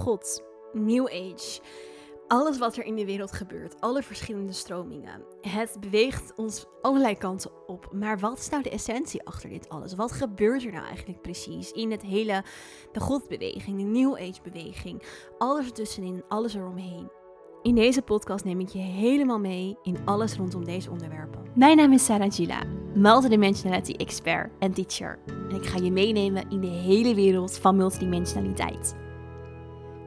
God, New Age, alles wat er in de wereld gebeurt, alle verschillende stromingen. Het beweegt ons allerlei kanten op. Maar wat is nou de essentie achter dit alles? Wat gebeurt er nou eigenlijk precies in het hele, de Godbeweging, de New Age beweging? Alles ertussenin, alles eromheen. In deze podcast neem ik je helemaal mee in alles rondom deze onderwerpen. Mijn naam is Sarah Gila, multidimensionality expert en teacher. En ik ga je meenemen in de hele wereld van multidimensionaliteit.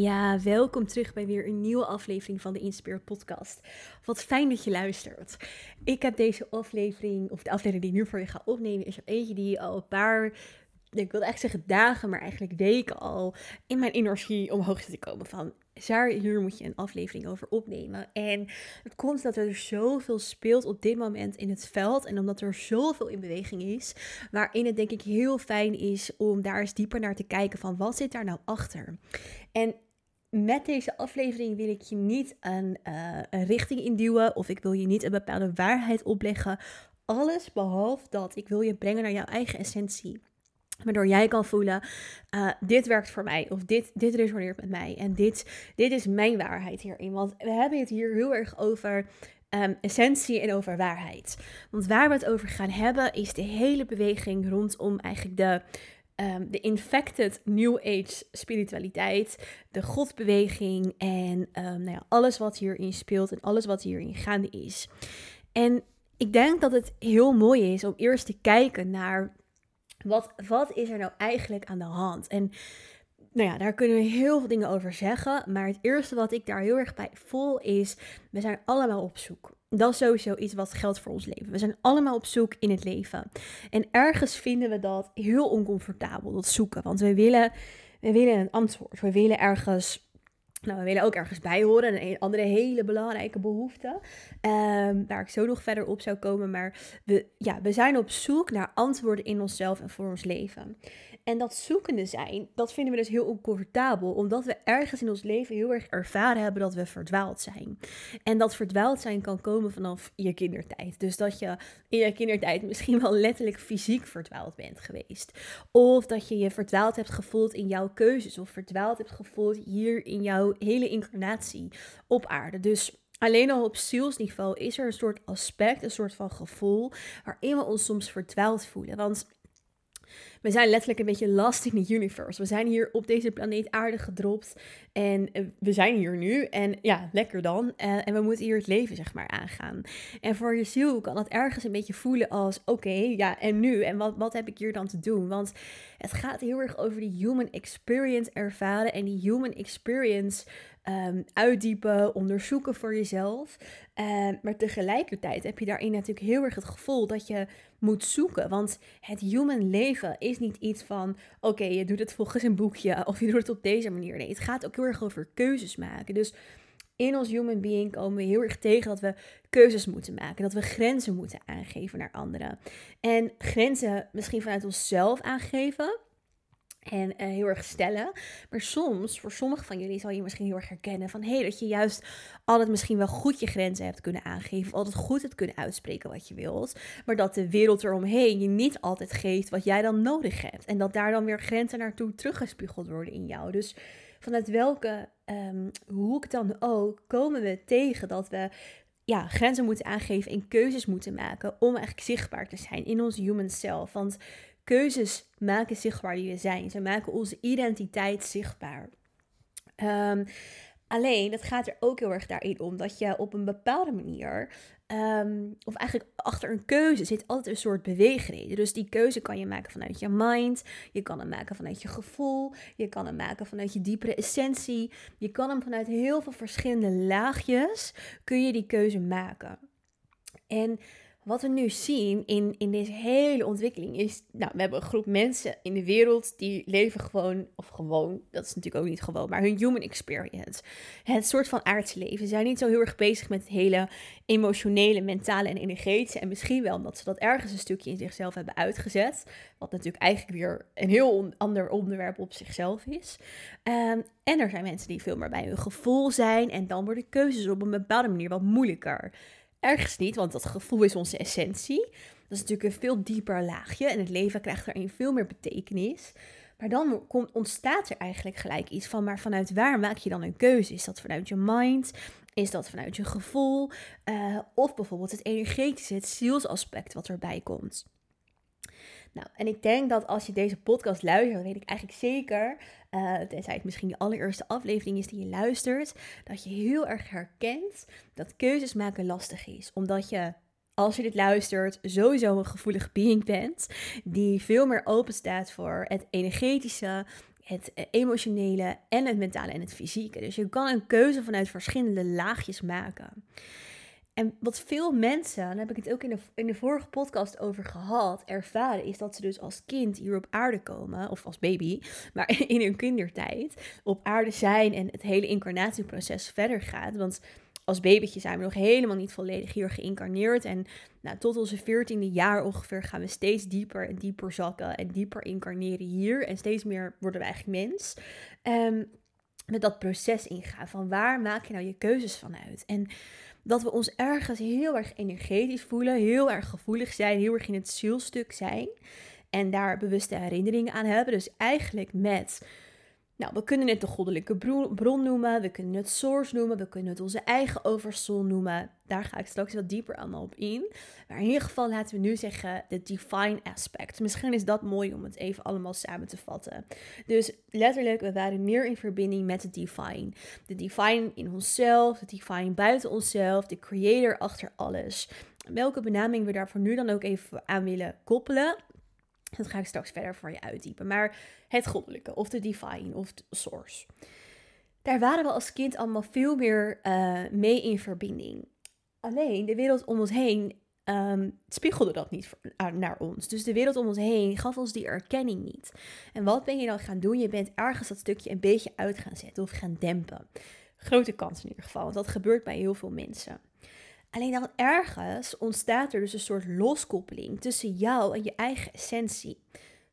Ja, welkom terug bij weer een nieuwe aflevering van de Inspire Podcast. Wat fijn dat je luistert. Ik heb deze aflevering, of de aflevering die ik nu voor je ga opnemen, is er eentje die al een paar, ik wil echt zeggen dagen, maar eigenlijk weken al in mijn energie omhoog zit te komen. Van, Zar, hier moet je een aflevering over opnemen. En het komt dat er zoveel speelt op dit moment in het veld. En omdat er zoveel in beweging is. Waarin het denk ik heel fijn is om daar eens dieper naar te kijken van wat zit daar nou achter. En met deze aflevering wil ik je niet een, uh, een richting induwen of ik wil je niet een bepaalde waarheid opleggen. Alles behalve dat ik wil je brengen naar jouw eigen essentie. Waardoor jij kan voelen, uh, dit werkt voor mij of dit, dit resoneert met mij en dit, dit is mijn waarheid hierin. Want we hebben het hier heel erg over um, essentie en over waarheid. Want waar we het over gaan hebben is de hele beweging rondom eigenlijk de um, de infected New Age spiritualiteit, de godbeweging en um, nou ja, alles wat hierin speelt en alles wat hierin gaande is. En ik denk dat het heel mooi is om eerst te kijken naar wat, wat is er nou eigenlijk aan de hand. En nou ja, daar kunnen we heel veel dingen over zeggen. Maar het eerste wat ik daar heel erg bij voel is, we zijn allemaal op zoek. Dat is sowieso iets wat geldt voor ons leven. We zijn allemaal op zoek in het leven. En ergens vinden we dat heel oncomfortabel, dat zoeken. Want we willen, we willen een antwoord. We willen ergens nou, we willen ook ergens bij horen. Een andere hele belangrijke behoefte. Um, waar ik zo nog verder op zou komen. Maar we, ja, we zijn op zoek naar antwoorden in onszelf en voor ons leven. En dat zoekende zijn, dat vinden we dus heel oncomfortabel, omdat we ergens in ons leven heel erg ervaren hebben dat we verdwaald zijn. En dat verdwaald zijn kan komen vanaf je kindertijd. Dus dat je in je kindertijd misschien wel letterlijk fysiek verdwaald bent geweest. Of dat je je verdwaald hebt gevoeld in jouw keuzes, of verdwaald hebt gevoeld hier in jouw hele incarnatie op aarde. Dus Alleen al op zielsniveau is er een soort aspect, een soort van gevoel, waarin we ons soms verdwaald voelen. Want we zijn letterlijk een beetje last in the universe. We zijn hier op deze planeet aarde gedropt. En eh, we zijn hier nu. En ja, lekker dan. Uh, en we moeten hier het leven, zeg maar, aangaan. En voor je ziel kan dat ergens een beetje voelen als: oké, ja, en nu? En wat, wat heb ik hier dan te doen? Want het gaat heel erg over die human experience ervaren. En die human experience um, uitdiepen, onderzoeken voor jezelf. Uh, maar tegelijkertijd heb je daarin natuurlijk heel erg het gevoel dat je moet zoeken. Want het human leven is niet iets van: oké, je doet het volgens een boekje of je doet het op deze manier. Nee, het gaat ook heel erg over keuzes maken. Dus in ons human being komen we heel erg tegen dat we keuzes moeten maken. Dat we grenzen moeten aangeven naar anderen. En grenzen misschien vanuit onszelf aangeven en uh, heel erg stellen. Maar soms, voor sommigen van jullie, zal je misschien heel erg herkennen van hé, hey, dat je juist altijd misschien wel goed je grenzen hebt kunnen aangeven. Altijd goed het kunnen uitspreken wat je wilt. Maar dat de wereld eromheen je niet altijd geeft wat jij dan nodig hebt. En dat daar dan weer grenzen naartoe teruggespiegeld worden in jou. Dus vanuit welke um, hoek dan ook komen we tegen dat we ja, grenzen moeten aangeven en keuzes moeten maken om eigenlijk zichtbaar te zijn in ons human self. Want keuzes maken zichtbaar wie we zijn. Ze maken onze identiteit zichtbaar. Um, alleen, het gaat er ook heel erg daarin om dat je op een bepaalde manier, um, of eigenlijk achter een keuze zit altijd een soort beweegreden. Dus die keuze kan je maken vanuit je mind, je kan hem maken vanuit je gevoel, je kan hem maken vanuit je diepere essentie. Je kan hem vanuit heel veel verschillende laagjes, kun je die keuze maken. En wat we nu zien in, in deze hele ontwikkeling is, nou, we hebben een groep mensen in de wereld die leven gewoon, of gewoon, dat is natuurlijk ook niet gewoon, maar hun human experience. Het soort van aardse leven. Ze zijn niet zo heel erg bezig met het hele emotionele, mentale en energetische. En misschien wel omdat ze dat ergens een stukje in zichzelf hebben uitgezet. Wat natuurlijk eigenlijk weer een heel ander onderwerp op zichzelf is. Ehm, en er zijn mensen die veel meer bij hun gevoel zijn. En dan worden keuzes op een bepaalde manier wat moeilijker. Ergens niet, want dat gevoel is onze essentie. Dat is natuurlijk een veel dieper laagje en het leven krijgt daarin veel meer betekenis. Maar dan komt, ontstaat er eigenlijk gelijk iets van, maar vanuit waar maak je dan een keuze? Is dat vanuit je mind? Is dat vanuit je gevoel? Uh, of bijvoorbeeld het energetische, het zielsaspect wat erbij komt? Nou, en ik denk dat als je deze podcast luistert, weet ik eigenlijk zeker, uh, tenzij het misschien de allereerste aflevering is die je luistert, dat je heel erg herkent dat keuzes maken lastig is. Omdat je, als je dit luistert, sowieso een gevoelig being bent, die veel meer open staat voor het energetische, het eh, emotionele en het mentale en het fysieke. Dus je kan een keuze vanuit verschillende laagjes maken. En wat veel mensen, daar heb ik het ook in de, in de vorige podcast over gehad, ervaren, is dat ze dus als kind hier op aarde komen, of als baby, maar in hun kindertijd, op aarde zijn en het hele incarnatieproces verder gaat. Want als babytje zijn we nog helemaal niet volledig hier geïncarneerd. En nou, tot onze veertiende jaar ongeveer gaan we steeds dieper en dieper zakken en dieper incarneren hier. En steeds meer worden we eigenlijk mens. Um, met dat proces ingaan van waar maak je nou je keuzes vanuit? En dat we ons ergens heel erg energetisch voelen, heel erg gevoelig zijn, heel erg in het zielstuk zijn. En daar bewuste herinneringen aan hebben. Dus eigenlijk met nou, we kunnen het de goddelijke bron noemen, we kunnen het source noemen, we kunnen het onze eigen oversoul noemen. Daar ga ik straks wat dieper allemaal op in. Maar in ieder geval laten we nu zeggen de divine aspect. Misschien is dat mooi om het even allemaal samen te vatten. Dus letterlijk, we waren meer in verbinding met de divine. De divine in onszelf, de divine buiten onszelf, de creator achter alles. Welke benaming we daarvoor nu dan ook even aan willen koppelen, dat ga ik straks verder voor je uitdiepen. Maar het goddelijke, of de divine, of de source. Daar waren we als kind allemaal veel meer uh, mee in verbinding. Alleen de wereld om ons heen um, spiegelde dat niet naar ons. Dus de wereld om ons heen gaf ons die erkenning niet. En wat ben je dan gaan doen? Je bent ergens dat stukje een beetje uit gaan zetten of gaan dempen. Grote kans in ieder geval, want dat gebeurt bij heel veel mensen. Alleen dan ergens ontstaat er dus een soort loskoppeling tussen jou en je eigen essentie.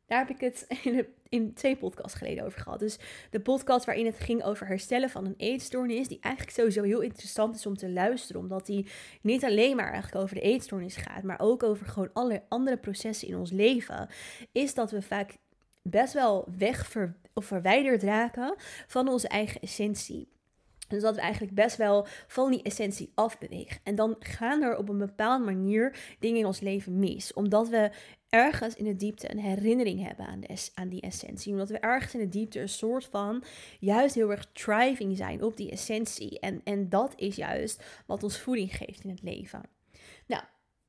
Daar heb ik het in, in twee podcasts geleden over gehad. Dus de podcast waarin het ging over herstellen van een eetstoornis, die eigenlijk sowieso heel interessant is om te luisteren, omdat die niet alleen maar eigenlijk over de eetstoornis gaat, maar ook over gewoon alle andere processen in ons leven, is dat we vaak best wel weg of verwijderd raken van onze eigen essentie. Dus dat we eigenlijk best wel van die essentie afbewegen. En dan gaan er op een bepaalde manier dingen in ons leven mis. Omdat we ergens in de diepte een herinnering hebben aan, de, aan die essentie. Omdat we ergens in de diepte een soort van juist heel erg thriving zijn op die essentie. En, en dat is juist wat ons voeding geeft in het leven. Nou,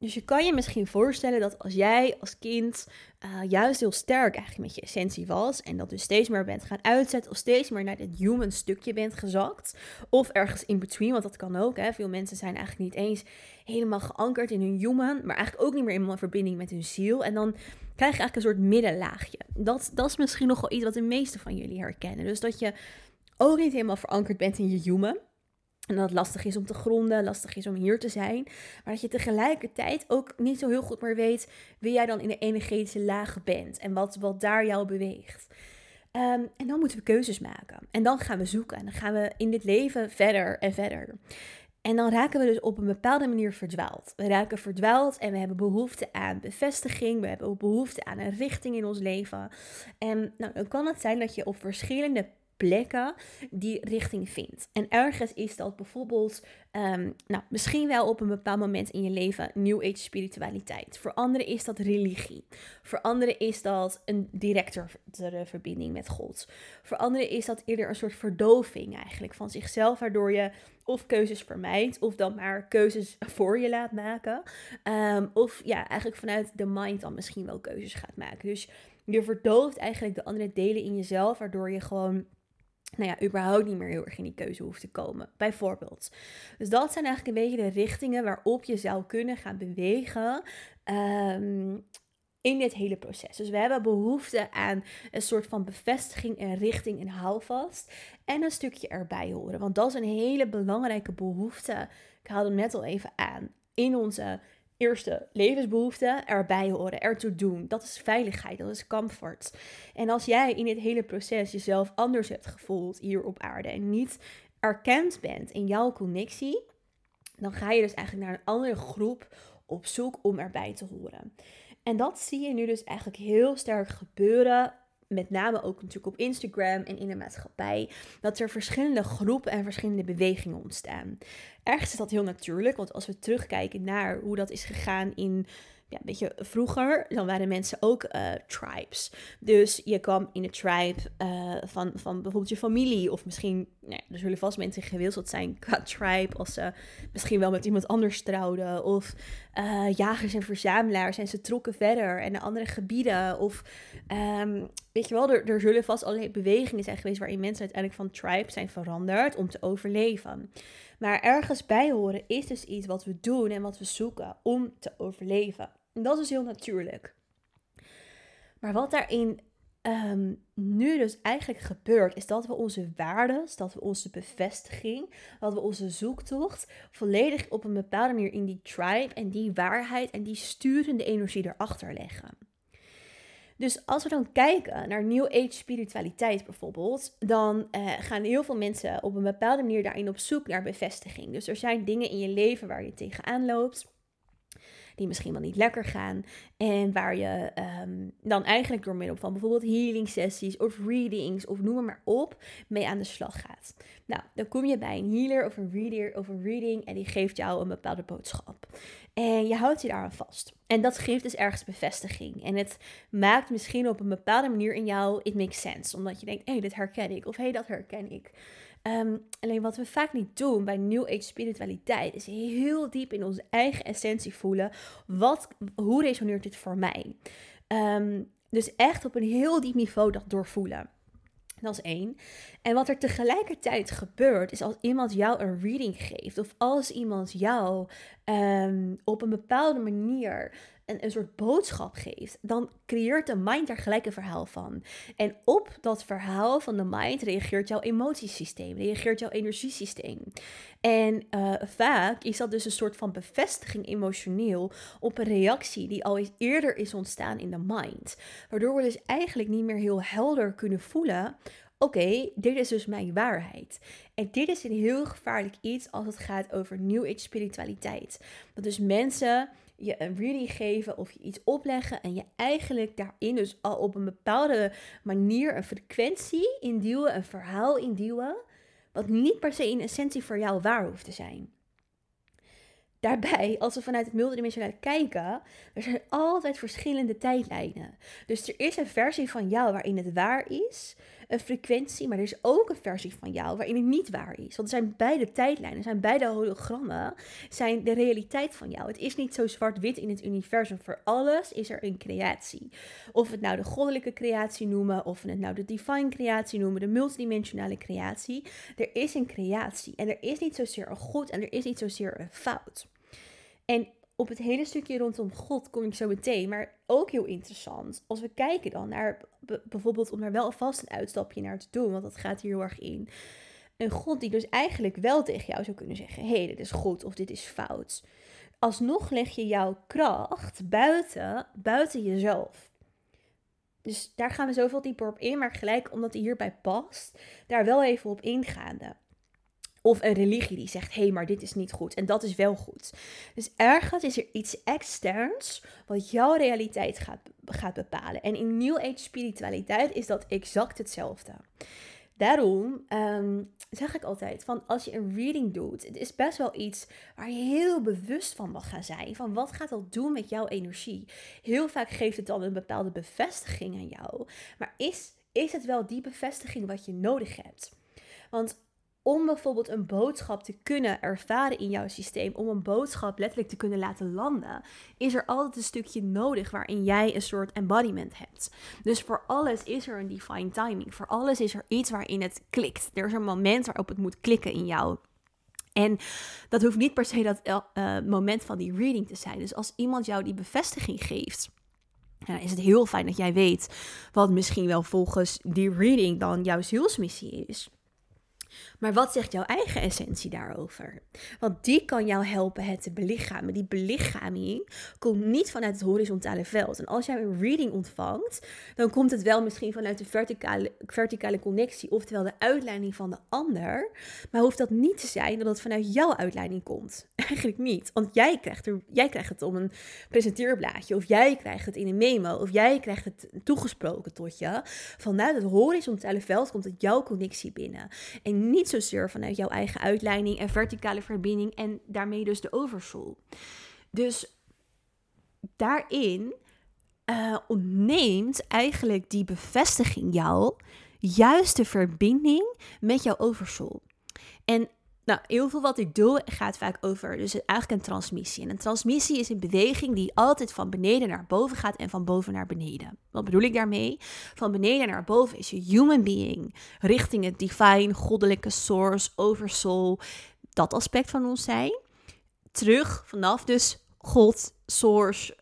dus je kan je misschien voorstellen dat als jij als kind uh, juist heel sterk eigenlijk met je essentie was en dat dus steeds meer bent gaan uitzetten of steeds meer naar het human stukje bent gezakt of ergens in between, want dat kan ook. Hè. Veel mensen zijn eigenlijk niet eens helemaal geankerd in hun human, maar eigenlijk ook niet meer in verbinding met hun ziel. En dan krijg je eigenlijk een soort middenlaagje. Dat, dat is misschien nog wel iets wat de meeste van jullie herkennen. Dus dat je ook niet helemaal verankerd bent in je human. En dat het lastig is om te gronden, lastig is om hier te zijn. Maar dat je tegelijkertijd ook niet zo heel goed meer weet wie jij dan in de energetische laag bent. En wat, wat daar jou beweegt. Ehm, en dan moeten we keuzes maken. En dan gaan we zoeken. En dan gaan we in dit leven verder en verder. En dan raken we dus op een bepaalde manier verdwaald. We raken verdwaald en we hebben behoefte aan bevestiging. We hebben ook behoefte aan een richting in ons leven. En nou, dan kan het zijn dat je op verschillende plekken die richting vindt. En ergens is dat bijvoorbeeld, ehm, nou, misschien wel op een bepaald moment in je leven New Age spiritualiteit. Voor anderen is dat religie. Voor anderen is dat een directere verbinding met God. Voor anderen is dat eerder een soort verdoving eigenlijk van zichzelf, waardoor je of keuzes vermijdt, of dan maar keuzes voor je laat maken. Ehm, of ja, eigenlijk vanuit de mind dan misschien wel keuzes gaat maken. Dus je verdooft eigenlijk de andere delen in jezelf, waardoor je gewoon nou ja, überhaupt niet meer heel erg in die keuze hoeft te komen, bijvoorbeeld. Dus dat zijn eigenlijk een beetje de richtingen waarop je zou kunnen gaan bewegen ehm, in dit hele proces. Dus we hebben behoefte aan een soort van bevestiging en richting en houvast en een stukje erbij horen. Want dat is een hele belangrijke behoefte. Ik haalde hem net al even aan. In onze eerste levensbehoefte erbij horen, ertoe doen. Dat is veiligheid, dat is comfort. En als jij in dit hele proces jezelf anders hebt gevoeld hier op aarde en niet erkend bent in jouw connectie, dan ga je dus eigenlijk naar een andere groep op zoek om erbij te horen. En dat zie je nu dus eigenlijk heel sterk gebeuren met name ook natuurlijk op Instagram en in de maatschappij, dat er verschillende groepen en verschillende bewegingen ontstaan. Ergens is dat heel natuurlijk, want als we terugkijken naar hoe dat is gegaan in ja, beetje vroeger, dan waren mensen ook uh, tribes. Dus je kwam in een tribe uh, van, van bijvoorbeeld je familie. Of misschien, nou er zullen vast mensen gewisseld zijn qua tribe. Als ze misschien wel met iemand anders trouwden. Of uh, jagers en verzamelaars. En ze trokken verder en naar andere gebieden. Of um, weet je wel, er, er zullen vast allerlei bewegingen zijn geweest waarin mensen uiteindelijk van tribe zijn veranderd om te overleven. Maar ergens bij horen is dus iets wat we doen en wat we zoeken om te overleven. En dat is heel natuurlijk. Maar wat daarin um, nu dus eigenlijk gebeurt, is dat we onze waarden, dat we onze bevestiging, dat we onze zoektocht volledig op een bepaalde manier in die tribe en die waarheid en die sturende energie erachter leggen. Dus als we dan kijken naar New Age spiritualiteit bijvoorbeeld, dan uh, gaan heel veel mensen op een bepaalde manier daarin op zoek naar bevestiging. Dus er zijn dingen in je leven waar je tegenaan loopt die misschien wel niet lekker gaan. En waar je um, dan eigenlijk door middel van bijvoorbeeld healing sessies of readings of noem maar op, mee aan de slag gaat. Nou, dan kom je bij een healer of een reader of een reading en die geeft jou een bepaalde boodschap. En je houdt je daar aan vast. En dat geeft dus ergens bevestiging. En het maakt misschien op een bepaalde manier in jou, it makes sense. Omdat je denkt, hé, hey, dit herken ik. Of hé, hey, dat herken ik. Um, alleen wat we vaak niet doen bij New Age spiritualiteit is heel diep in onze eigen essentie voelen. Wat, hoe resoneert dit voor mij? Um, dus echt op een heel diep niveau dat doorvoelen. Dat is één. En wat er tegelijkertijd gebeurt, is als iemand jou een reading geeft, of als iemand jou um, op een bepaalde manier een, een soort boodschap geeft, dan creëert de mind daar gelijk een verhaal van. En op dat verhaal van de mind reageert jouw emotiesysteem, reageert jouw energiesysteem. En uh, vaak is dat dus een soort van bevestiging emotioneel op een reactie die al eens eerder is ontstaan in de mind. Waardoor we dus eigenlijk niet meer heel helder kunnen voelen oké, dit is dus mijn waarheid. En dit is een heel gevaarlijk iets als het gaat over New Age spiritualiteit. Dat dus mensen je een reading geven of je iets opleggen en je eigenlijk daarin dus al op een bepaalde manier een frequentie induwen, een verhaal induwen, wat niet per se in essentie voor jou waar hoeft te zijn. Daarbij, als we vanuit het multidimensionale kijken, er zijn altijd verschillende tijdlijnen. Dus er is een versie van jou waarin het waar is, een frequentie, maar er is ook een versie van jou waarin het niet waar is. Want er zijn beide tijdlijnen, zijn beide hologrammen, zijn de realiteit van jou. Het is niet zo zwart-wit in het universum. Voor alles is er een creatie. Of we het nou de goddelijke creatie noemen, of we het nou de divine creatie noemen, de multidimensionale creatie. Er is een creatie en er is niet zozeer een goed en er is niet zozeer een fout. En op het hele stukje rondom God kom ik zo meteen. Maar ook heel interessant. Als we kijken dan naar bijvoorbeeld om daar wel alvast een uitstapje naar te doen. Want dat gaat hier heel erg in. Een God die dus eigenlijk wel tegen jou zou kunnen zeggen: hé, hey, dit is goed of dit is fout. Alsnog leg je jouw kracht buiten, buiten jezelf. Dus daar gaan we zoveel dieper op in. Maar gelijk omdat hij hierbij past, daar wel even op ingaande. Of een religie die zegt: hé, hey, maar dit is niet goed en dat is wel goed. Dus ergens is er iets externs wat jouw realiteit gaat, gaat bepalen. En in New Age spiritualiteit is dat exact hetzelfde. Daarom um, zeg ik altijd: van als je een reading doet, het is best wel iets waar je heel bewust van mag gaan zijn. Van wat gaat dat doen met jouw energie? Heel vaak geeft het dan een bepaalde bevestiging aan jou. Maar is, is het wel die bevestiging wat je nodig hebt? Want om bijvoorbeeld een boodschap te kunnen ervaren in jouw systeem, om een boodschap letterlijk te kunnen laten landen, is er altijd een stukje nodig waarin jij een soort embodiment hebt. Dus voor alles is er een divine timing. Voor alles is er iets waarin het klikt. Er is een moment waarop het moet klikken in jou. En dat hoeft niet per se dat uh, moment van die reading te zijn. Dus als iemand jou die bevestiging geeft, dan is het heel fijn dat jij weet wat misschien wel volgens die reading dan jouw zielsmissie is. Maar wat zegt jouw eigen essentie daarover? Want die kan jou helpen het te belichamen. Die belichaming komt niet vanuit het horizontale veld. En als jij een reading ontvangt, dan komt het wel misschien vanuit de verticale, verticale connectie, oftewel de uitleiding van de ander. Maar hoeft dat niet te zijn dat het vanuit jouw uitleiding komt? Eigenlijk niet. Want jij krijgt, er, jij krijgt het om een presenteerblaadje, of jij krijgt het in een memo, of jij krijgt het toegesproken tot je. Vanuit het horizontale veld komt het jouw connectie binnen. En niet zozeer vanuit jouw eigen uitleiding en verticale verbinding en daarmee dus de oversoul. Dus daarin uh, ontneemt eigenlijk die bevestiging jou juist de verbinding met jouw oversoul. En nou, heel veel wat ik doe gaat vaak over dus eigenlijk een transmissie. En een transmissie is een beweging die altijd van beneden naar boven gaat en van boven naar beneden. Wat bedoel ik daarmee? Van beneden naar boven is je human being richting het divine, goddelijke source, oversoul, dat aspect van ons zijn. Terug vanaf dus God, source,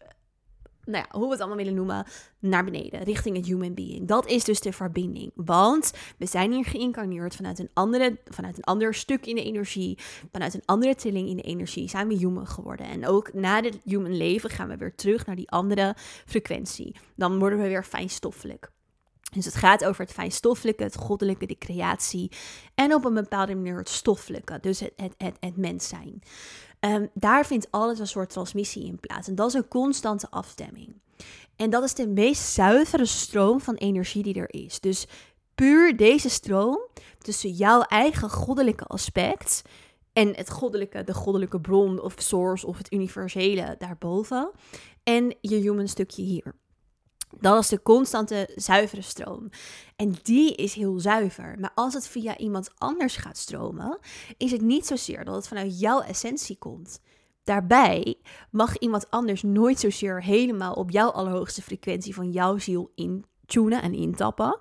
nou ja, hoe we het allemaal willen noemen, naar beneden, richting het human being. Dat is dus de verbinding. Want we zijn hier geïncarneerd vanuit een, andere, vanuit een ander stuk in de energie, vanuit een andere trilling in de energie, zijn we human geworden. En ook na dit human leven gaan we weer terug naar die andere frequentie. Dan worden we weer fijnstoffelijk. Dus het gaat over het fijnstoffelijke, het goddelijke, de creatie. En op een bepaalde manier het stoffelijke, dus het, het, het, het mens zijn. Um, daar vindt alles een soort transmissie in plaats. En dat is een constante afstemming. En dat is de meest zuivere stroom van energie die er is. Dus puur deze stroom tussen jouw eigen goddelijke aspect en het goddelijke, de goddelijke bron of source of het universele daarboven en je human stukje hier. Dat is de constante zuivere stroom. En die is heel zuiver. Maar als het via iemand anders gaat stromen, is het niet zozeer dat het vanuit jouw essentie komt. Daarbij mag iemand anders nooit zozeer helemaal op jouw allerhoogste frequentie van jouw ziel in tunen en intappen.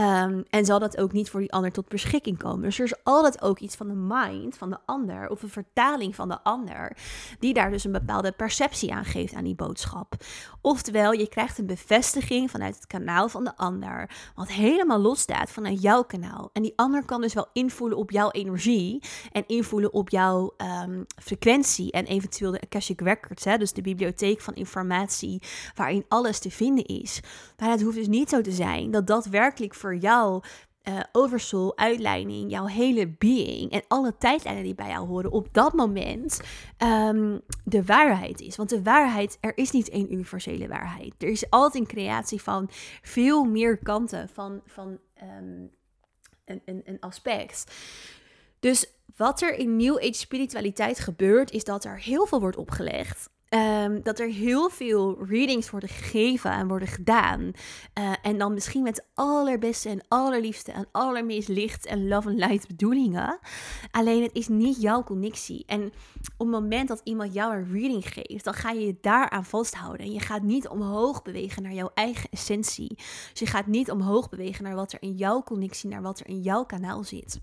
Um, en zal dat ook niet voor die ander tot beschikking komen. Dus er is altijd ook iets van de mind van de ander, of een vertaling van de ander, die daar dus een bepaalde perceptie aan geeft aan die boodschap. Oftewel, je krijgt een bevestiging vanuit het kanaal van de ander, wat helemaal los staat vanuit jouw kanaal. En die ander kan dus wel invoelen op jouw energie en invoelen op jouw um, frequentie en eventueel de Akashic Records, hè, dus de bibliotheek van informatie waarin alles te vinden is. Maar het hoeft dus niet zo te zijn dat dat werkelijk voor jou uh, oversoul, uitleiding, jouw hele being en alle tijdlijnen die bij jou horen op dat moment um, de waarheid is. Want de waarheid, er is niet één universele waarheid. Er is altijd een creatie van veel meer kanten van, van um, een, een, een aspect. Dus wat er in New Age spiritualiteit gebeurt, is dat er heel veel wordt opgelegd. Um, dat er heel veel readings worden gegeven en worden gedaan. Uh, en dan misschien met allerbeste en allerliefste en allermeest licht en love and light bedoelingen. Alleen het is niet jouw connectie. En op het moment dat iemand jou een reading geeft, dan ga je je daaraan vasthouden. En je gaat niet omhoog bewegen naar jouw eigen essentie. Dus je gaat niet omhoog bewegen naar wat er in jouw connectie, naar wat er in jouw kanaal zit.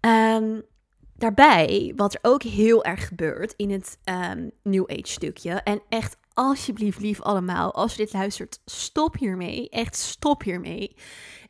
Um, Daarbij, wat er ook heel erg gebeurt in het um, New Age stukje. En echt, alsjeblieft, lief allemaal, als je dit luistert, stop hiermee. Echt, stop hiermee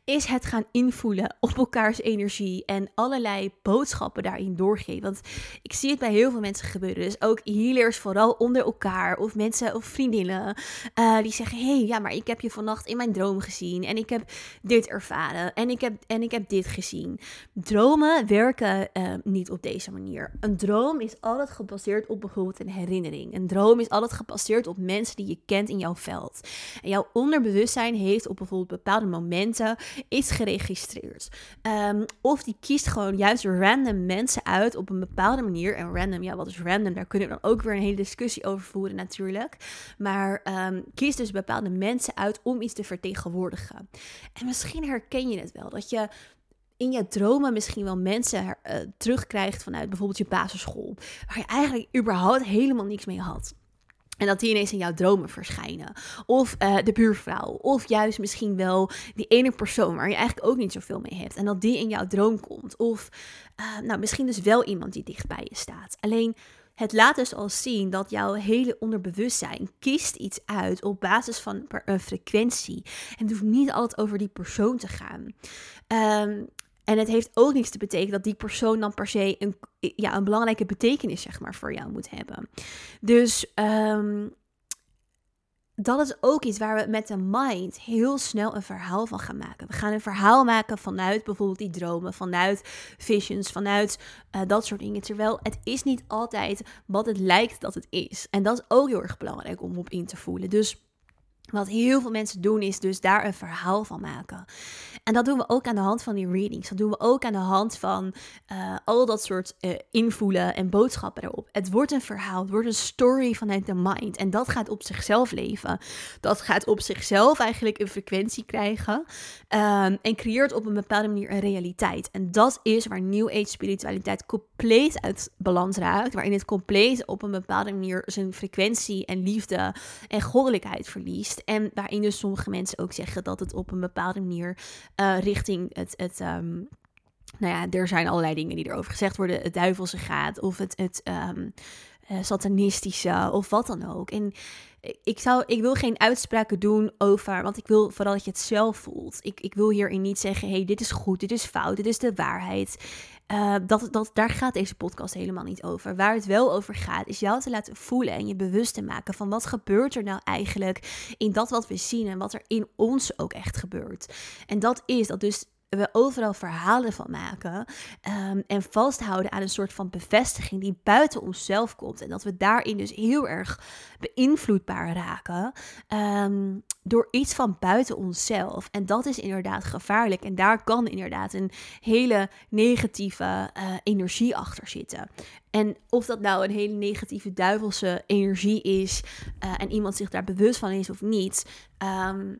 is het gaan invoelen op elkaars energie en allerlei boodschappen daarin doorgeven. Want ik zie het bij heel veel mensen gebeuren. Dus ook healers, vooral onder elkaar, of mensen of vriendinnen, uh, die zeggen: Hé, hey, ja, maar ik heb je vannacht in mijn droom gezien en ik heb dit ervaren en ik heb, en ik heb dit gezien. Dromen werken uh, niet op deze manier. Een droom is altijd gebaseerd op bijvoorbeeld een herinnering. Een droom is altijd gebaseerd op mensen die je kent in jouw veld. En jouw onderbewustzijn heeft op bijvoorbeeld bepaalde momenten is geregistreerd. Um, of die kiest gewoon juist random mensen uit op een bepaalde manier. En random, ja, wat is random? Daar kunnen we dan ook weer een hele discussie over voeren natuurlijk. Maar um, kiest dus bepaalde mensen uit om iets te vertegenwoordigen. En misschien herken je het wel, dat je in je dromen misschien wel mensen uh, terugkrijgt vanuit bijvoorbeeld je basisschool, waar je eigenlijk überhaupt helemaal niks mee had. En dat die ineens in jouw dromen verschijnen. Of uh, de buurvrouw. Of juist misschien wel die ene persoon waar je eigenlijk ook niet zoveel mee hebt. En dat die in jouw droom komt. Of uh, nou, misschien dus wel iemand die dicht bij je staat. Alleen het laat dus al zien dat jouw hele onderbewustzijn kiest iets uit op basis van een frequentie. En het hoeft niet altijd over die persoon te gaan. Um, en het heeft ook niets te betekenen dat die persoon dan per se een, ja, een belangrijke betekenis zeg maar, voor jou moet hebben. Dus um, dat is ook iets waar we met de mind heel snel een verhaal van gaan maken. We gaan een verhaal maken vanuit bijvoorbeeld die dromen, vanuit visions, vanuit uh, dat soort dingen. Terwijl het is niet altijd wat het lijkt dat het is. En dat is ook heel erg belangrijk om op in te voelen. Dus wat heel veel mensen doen is dus daar een verhaal van maken. En dat doen we ook aan de hand van die readings. Dat doen we ook aan de hand van uh, al dat soort uh, invoelen en boodschappen erop. Het wordt een verhaal, het wordt een story vanuit de mind. En dat gaat op zichzelf leven. Dat gaat op zichzelf eigenlijk een frequentie krijgen. Um, en creëert op een bepaalde manier een realiteit. En dat is waar New Age spiritualiteit compleet uit balans raakt. Waarin het compleet op een bepaalde manier zijn frequentie en liefde en goddelijkheid verliest. En waarin dus sommige mensen ook zeggen dat het op een bepaalde manier uh, richting het. het um, nou ja, er zijn allerlei dingen die erover gezegd worden. Het duivelse gaat of het, het um, uh, satanistische of wat dan ook. En ik, zou, ik wil geen uitspraken doen over, want ik wil vooral dat je het zelf voelt. Ik, ik wil hierin niet zeggen, hey, dit is goed, dit is fout, dit is de waarheid. Uh, dat, dat, daar gaat deze podcast helemaal niet over. Waar het wel over gaat, is jou te laten voelen en je bewust te maken van wat gebeurt er nou eigenlijk in dat wat we zien en wat er in ons ook echt gebeurt. En dat is dat dus we overal verhalen van maken um, en vasthouden aan een soort van bevestiging die buiten onszelf komt. En dat we daarin dus heel erg beïnvloedbaar raken um, door iets van buiten onszelf. En dat is inderdaad gevaarlijk. En daar kan inderdaad een hele negatieve uh, energie achter zitten. En of dat nou een hele negatieve duivelse energie is uh, en iemand zich daar bewust van is of niet. Um,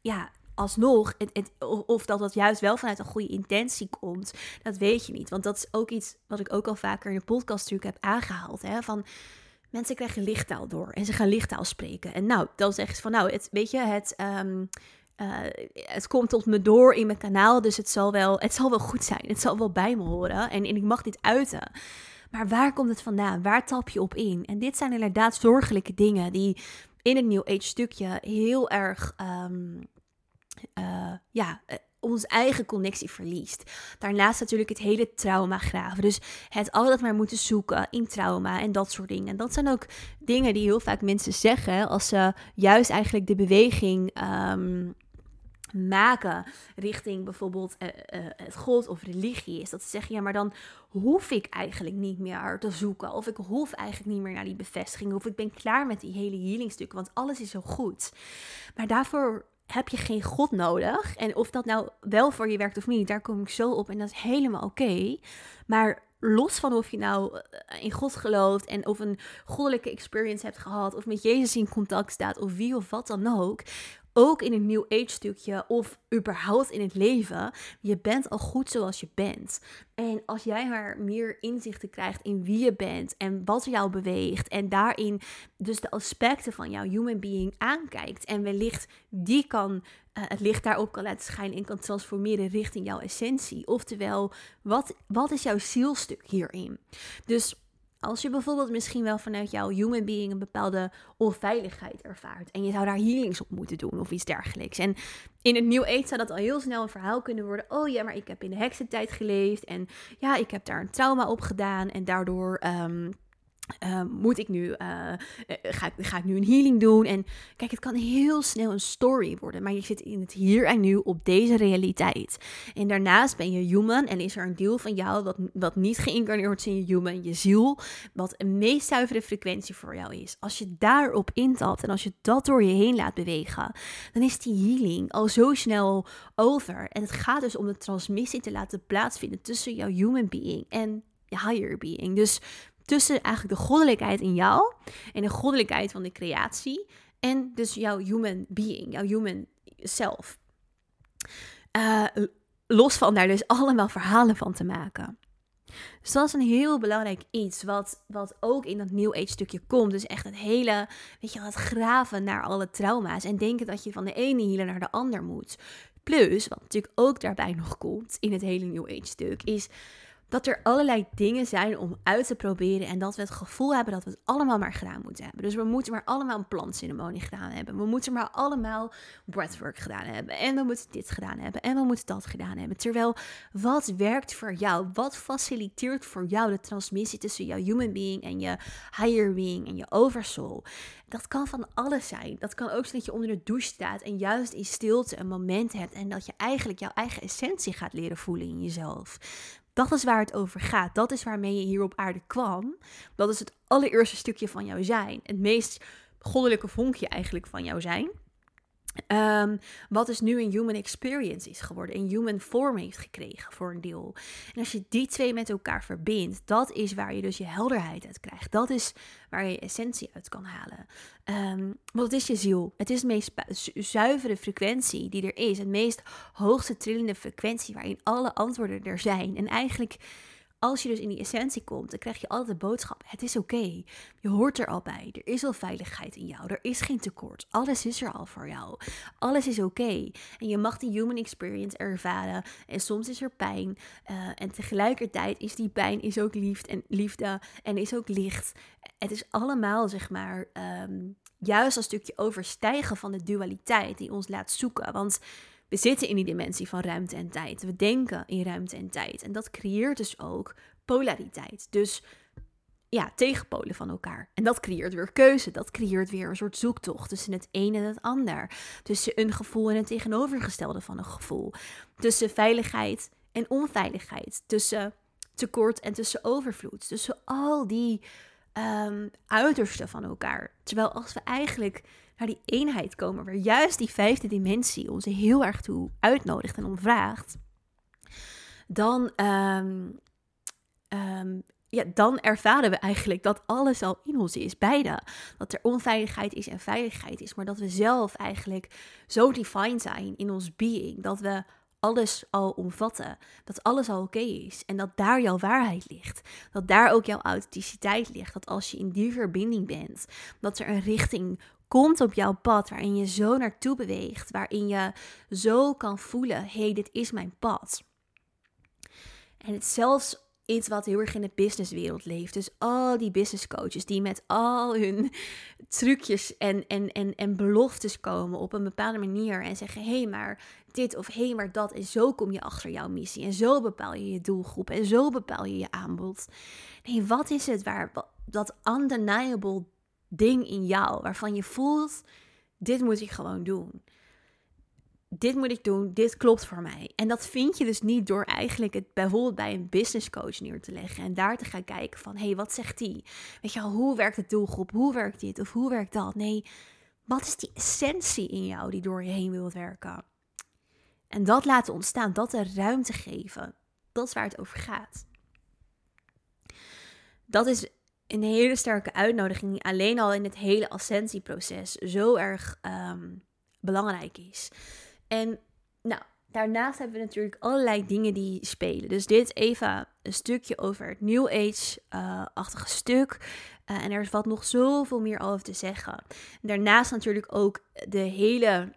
ja, alsnog, of dat dat juist wel vanuit een goede intentie komt, dat weet je niet. Want dat is ook iets wat ik ook al vaker in de podcast natuurlijk heb aangehaald. Hè, van mensen krijgen lichttaal door en ze gaan lichttaal spreken. En nou, dan zeggen ze van nou, het, weet je, het, um, uh, het komt tot me door in mijn kanaal, dus het zal wel, het zal wel goed zijn. Het zal wel bij me horen en, en ik mag dit uiten. Maar waar komt het vandaan? Waar tap je op in? En dit zijn inderdaad zorgelijke dingen die in het New Age stukje heel erg um, uh, ja, uh, onze eigen connectie verliest. Daarnaast natuurlijk het hele trauma graven. Dus het altijd maar moeten zoeken in trauma en dat soort dingen. En dat zijn ook dingen die heel vaak mensen zeggen als ze juist eigenlijk de beweging um, maken richting bijvoorbeeld uh, het God of religie is. Dat ze zeggen, ja, maar dan hoef ik eigenlijk niet meer te zoeken. Of ik hoef eigenlijk niet meer naar die bevestiging. Of ik ben klaar met die hele healingstukken, want alles is zo goed. Maar daarvoor heb je geen God nodig. En of dat nou wel voor je werkt of niet, daar kom ik zo op. En dat is helemaal oké. Maar los van of je nou eh, in God gelooft en of een goddelijke experience hebt gehad, of met Jezus in contact staat, of wie of wat dan ook, ook in een New Age stukje of überhaupt in het leven, je bent al goed zoals je bent. En als jij maar meer inzichten krijgt in wie je bent en wat jou beweegt en daarin dus de aspecten van jouw human being aankijkt en wellicht die kan, uh, het licht daarop kan laten schijnen en kan transformeren richting jouw essentie. Oftewel, wat, wat is jouw zielstuk hierin? Dus als je bijvoorbeeld misschien wel vanuit jouw human being een bepaalde onveiligheid ervaart en je zou daar healings op moeten doen of iets dergelijks. En in het New Age zou dat al heel snel een verhaal kunnen worden. Oh ja, maar ik heb in de heksentijd geleefd en ja, ik heb daar een trauma op gedaan en daardoor um, uh, moet ik nu, uh, ga, ik, ga ik nu een healing doen? En kijk, het kan heel snel een story worden, maar je zit in het hier en nu op deze realiteit. En daarnaast ben je human en is er een deel van jou wat, wat niet geïncarneerd is in je human, je ziel, wat een meest zuivere frequentie voor jou is. Als je daarop intapt en als je dat door je heen laat bewegen, dan is die healing al zo snel over. En het gaat dus om de transmissie te laten plaatsvinden tussen jouw human being en je higher being. Dus tussen eigenlijk de goddelijkheid in jou en de goddelijkheid van de creatie en dus jouw human being, jouw human self. Uh, los van daar dus allemaal verhalen van te maken. Dus dat is een heel belangrijk iets wat, wat ook in dat New Age stukje komt. Dus echt het hele, weet je, het graven naar alle trauma's en denken dat je van de ene healer naar de ander moet. Plus, wat natuurlijk ook daarbij nog komt in het hele New Age stuk, is dat er allerlei dingen zijn om uit te proberen en dat we het gevoel hebben dat we het allemaal maar gedaan moeten hebben. Dus we moeten maar allemaal een plantceremonie gedaan hebben. We moeten maar allemaal breathwork gedaan hebben. En we moeten dit gedaan hebben. En we moeten dat gedaan hebben. Terwijl, wat werkt voor jou? Wat faciliteert voor jou de transmissie tussen jouw human being en je higher being en je oversoul? Dat kan van alles zijn. Dat kan ook zijn dat je onder de douche staat en juist in stilte een moment hebt en dat je eigenlijk jouw eigen essentie gaat leren voelen in jezelf. Dat is waar het over gaat. Dat is waarmee je hier op aarde kwam. Dat is het allereerste stukje van jou zijn. Het meest goddelijke vonkje eigenlijk van jou zijn. Um, wat dus nu een human experience is geworden, een human form heeft gekregen voor een deel. En als je die twee met elkaar verbindt, dat is waar je dus je helderheid uit krijgt. Dat is waar je, essentie uit kan halen. Want het is je ziel. Het is de meest zuivere frequentie die er is. Het meest hoogste trillende frequentie waarin alle antwoorden er zijn. En eigenlijk als je dus in die essentie komt, dan krijg je altijd de boodschap: het is oké. Je hoort er al bij. Er is al veiligheid in jou. Er is geen tekort. Alles is er al voor jou. Alles is oké. En je mag die human experience ervaren. En soms is er pijn. Uh, en tegelijkertijd is die pijn is ook liefde en, liefde en is ook licht. Het is allemaal, zeg maar, um, juist een stukje overstijgen van de dualiteit die ons laat zoeken. Want we zitten in die dimensie van ruimte en tijd. We denken in ruimte en tijd. En dat creëert dus ook polariteit. Dus ja, tegenpolen van elkaar. En dat creëert weer keuze. Dat creëert weer een soort zoektocht tussen het een en het ander. Tussen een gevoel en het tegenovergestelde van een gevoel. Tussen veiligheid en onveiligheid. Tussen tekort en tussen overvloed. Tussen al die um, uitersten van elkaar. Terwijl als we eigenlijk naar die eenheid komen, waar juist die vijfde dimensie ons heel erg toe uitnodigt en om vraagt, dan, um, um, ja, dan ervaren we eigenlijk dat alles al in ons is, beide. Dat er onveiligheid is en veiligheid is, maar dat we zelf eigenlijk zo defined zijn in ons being, dat we alles al omvatten. Dat alles al oké is. En dat daar jouw waarheid ligt. Dat daar ook jouw authenticiteit ligt. Dat als je in die verbinding bent, dat er een richting komt op jouw pad waarin je zo naartoe beweegt. Waarin je zo kan voelen: hé, hey, dit is mijn pad. En het zelfs iets wat heel erg in de businesswereld leeft. Dus al die business coaches die met al hun trucjes en, en, en, en beloftes komen op een bepaalde manier en zeggen: hé, hey, maar dit of hé, hey, maar dat. En zo kom je achter jouw missie. En zo bepaal je je doelgroep. En zo bepaal je je aanbod. Nee, wat is het waar dat undeniable ding in jou waarvan je voelt: dit moet ik gewoon doen dit moet ik doen, dit klopt voor mij. En dat vind je dus niet door eigenlijk het bijvoorbeeld bij een business coach neer te leggen en daar te gaan kijken van, hé, hey, wat zegt die? Weet je hoe werkt de doelgroep? Hoe werkt dit? Of hoe werkt dat? Nee, wat is die essentie in jou die door je heen wilt werken? En dat laten ontstaan, dat de ruimte geven, dat is waar het over gaat. Dat is een hele sterke uitnodiging, die alleen al in het hele ascensieproces zo erg um, belangrijk is. En nou, daarnaast hebben we natuurlijk allerlei dingen die spelen. Dus dit even een stukje over het New Age-achtige stuk. Uh, en er wat nog zoveel meer over te zeggen. Daarnaast natuurlijk ook de hele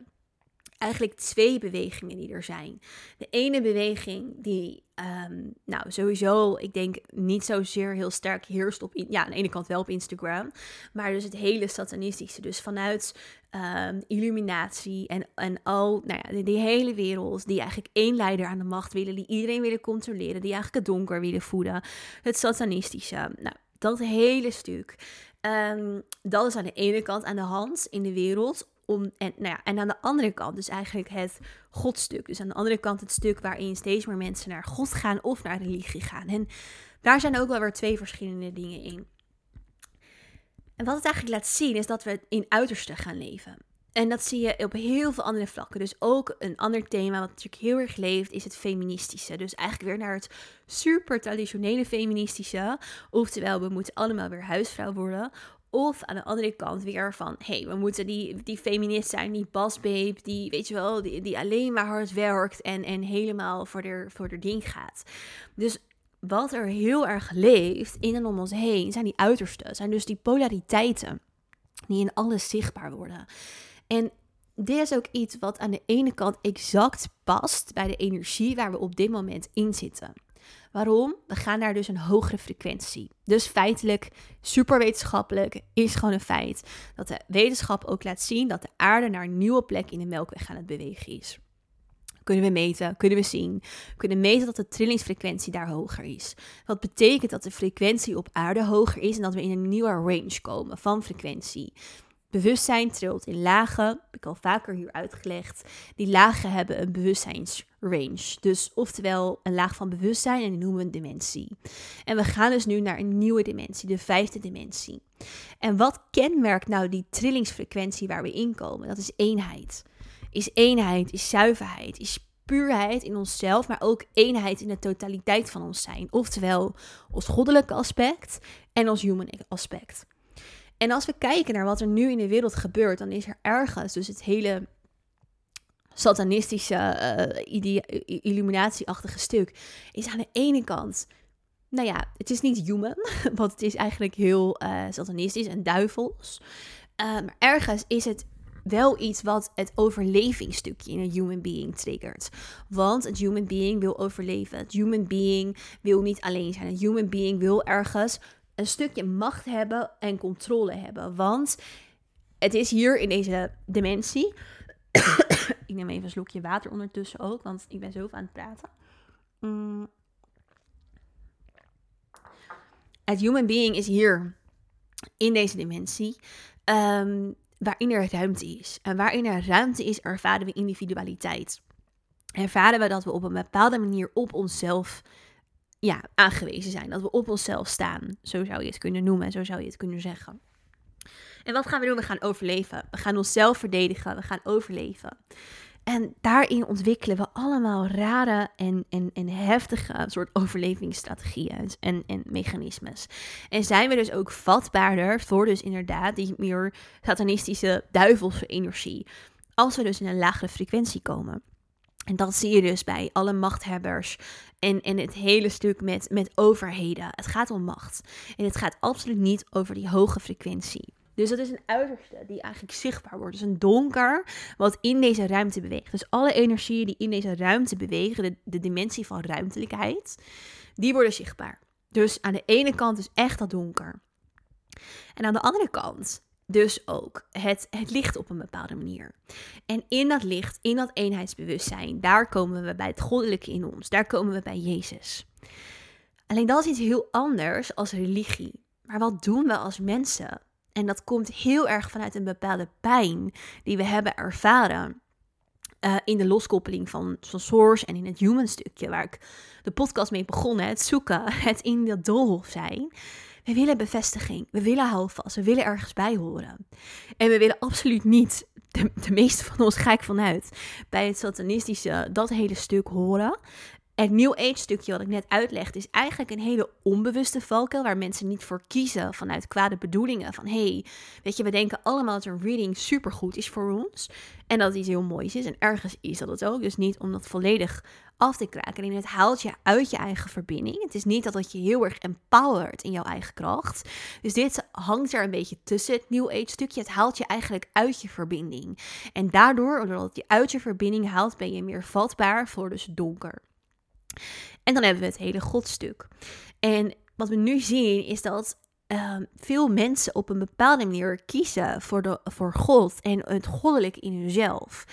eigenlijk twee bewegingen die er zijn. De ene beweging die, ehm, nou sowieso, ik denk niet zozeer heel sterk heerst op, ja, aan de ene kant wel op Instagram, maar dus het hele satanistische. Dus vanuit um, illuminatie en, en al, nou ja, die, hele wereld, die eigenlijk één leider aan de macht willen, die iedereen willen controleren, die eigenlijk het donker willen voeden. Het satanistische, nou, dat hele stuk. Um, dat is aan de ene kant aan de hand in de wereld en, nou ja, en aan de andere kant dus eigenlijk het godstuk. Dus aan de andere kant het stuk waarin steeds meer mensen naar God gaan of naar religie gaan. En daar zijn ook wel weer twee verschillende dingen in. En wat het eigenlijk laat zien is dat we in uiterste gaan leven. En dat zie je op heel veel andere vlakken. Dus ook een ander thema wat natuurlijk heel erg leeft, is het feministische. Dus eigenlijk weer naar het super traditionele feministische. Oftewel, we moeten allemaal weer huisvrouw worden Of aan de andere kant weer van, hé, hey, we moeten die, die feminist zijn, die basbabe, die, weet je wel, die, die alleen maar hard werkt en, en helemaal voor de, voor de ding gaat. Dus wat er heel erg leeft in en om ons heen, zijn die uitersten, zijn dus die polariteiten die in alles zichtbaar worden. En dit is ook iets wat aan de ene kant exact past bij de energie waar we op dit moment in zitten. Waarom? We gaan naar dus een hogere frequentie. Dus feitelijk, superwetenschappelijk, is gewoon een feit dat de wetenschap ook laat zien dat de aarde naar een nieuwe plek in de melkweg aan het bewegen is. Kunnen we meten, kunnen we zien, kunnen meten dat de trillingsfrequentie daar hoger is. Wat betekent dat de frequentie op aarde hoger is en dat we in een nieuwe range komen van frequentie. Bewustzijn trilt in lagen, heb ik al vaker hier uitgelegd. Die lagen hebben een bewustzijnsrange. Dus oftewel een laag van bewustzijn en die noemen we een dimensie. En we gaan dus nu naar een nieuwe dimensie, de vijfde dimensie. En wat kenmerkt nou die trillingsfrequentie waar we in komen? Dat is eenheid. Is eenheid, is zuiverheid, is puurheid in onszelf, maar ook eenheid in de totaliteit van ons zijn. Oftewel ons goddelijke aspect en ons human aspect. En als we kijken naar wat er nu in de wereld gebeurt, dan is er ergens dus het hele satanistische, uh, illuminatieachtige stuk, is aan de ene kant, nou ja, het is niet human, want het is eigenlijk heel uh, satanistisch en duivels. Uh, maar ergens is het wel iets wat het overlevingsstukje in een human being triggert. Want een human being wil overleven. Het human being wil niet alleen zijn. Een human being wil ergens een stukje macht hebben en controle hebben. Want het is hier in deze dimensie. ik neem even een slokje water ondertussen ook, want ik ben zo aan het praten. Mm. Het human being is hier in deze dimensie. Um, waarin er ruimte is. En waarin er ruimte is, ervaren we individualiteit. Ervaren we dat we op een bepaalde manier op onszelf ja, aangewezen zijn. Dat we op onszelf staan. Zo zou je het kunnen noemen, zo zou je het kunnen zeggen. En wat gaan we doen? We gaan overleven. We gaan onszelf verdedigen. We gaan overleven. En daarin ontwikkelen we allemaal rare en, en, en heftige soort overlevingsstrategieën en, en mechanismes. En zijn we dus ook vatbaarder voor dus inderdaad die meer satanistische duivelse energie. Als we dus in een lagere frequentie komen. En dat zie je dus bij alle machthebbers en, en het hele stuk met, met overheden. Het gaat om macht. En het gaat absoluut niet over die hoge frequentie. Dus dat is een uiterste die eigenlijk zichtbaar wordt. Dus een donker wat in deze ruimte beweegt. Dus alle energieën die in deze ruimte bewegen, de, de dimensie van ruimtelijkheid, die worden zichtbaar. Dus aan de ene kant is echt dat donker. En aan de andere kant dus ook het, het licht op een bepaalde manier. En in dat licht, in dat eenheidsbewustzijn, daar komen we bij het goddelijke in ons. Daar komen we bij Jezus. Alleen dat is iets heel anders als religie. Maar wat doen we als mensen? En dat komt heel erg vanuit een bepaalde pijn die we hebben ervaren. Uh, in de loskoppeling van, van source en in het human stukje, waar ik de podcast mee begonnen, het zoeken, het in dat doolhof zijn. We willen bevestiging, we willen houvast, we willen ergens bij horen. En we willen absoluut niet, de, de meeste van ons ga ik vanuit, bij het satanistische dat hele stuk horen het New Age stukje wat ik net uitlegde is eigenlijk een hele onbewuste valkuil waar mensen niet voor kiezen vanuit kwade bedoelingen. Van hey, weet je, we denken allemaal dat een reading supergoed is voor ons en dat het iets heel moois is. En ergens is dat het ook, dus niet om dat volledig af te kraken. En het haalt je uit je eigen verbinding. Het is niet dat het je heel erg empowert in jouw eigen kracht. Dus dit hangt er een beetje tussen het New Age stukje. Het haalt je eigenlijk uit je verbinding. En daardoor, het je uit je verbinding haalt, ben je meer vatbaar voor dus donker. En dan hebben we het hele godstuk. En wat we nu zien is dat uh, veel mensen op een bepaalde manier kiezen voor, de, voor God en het goddelijke in hunzelf.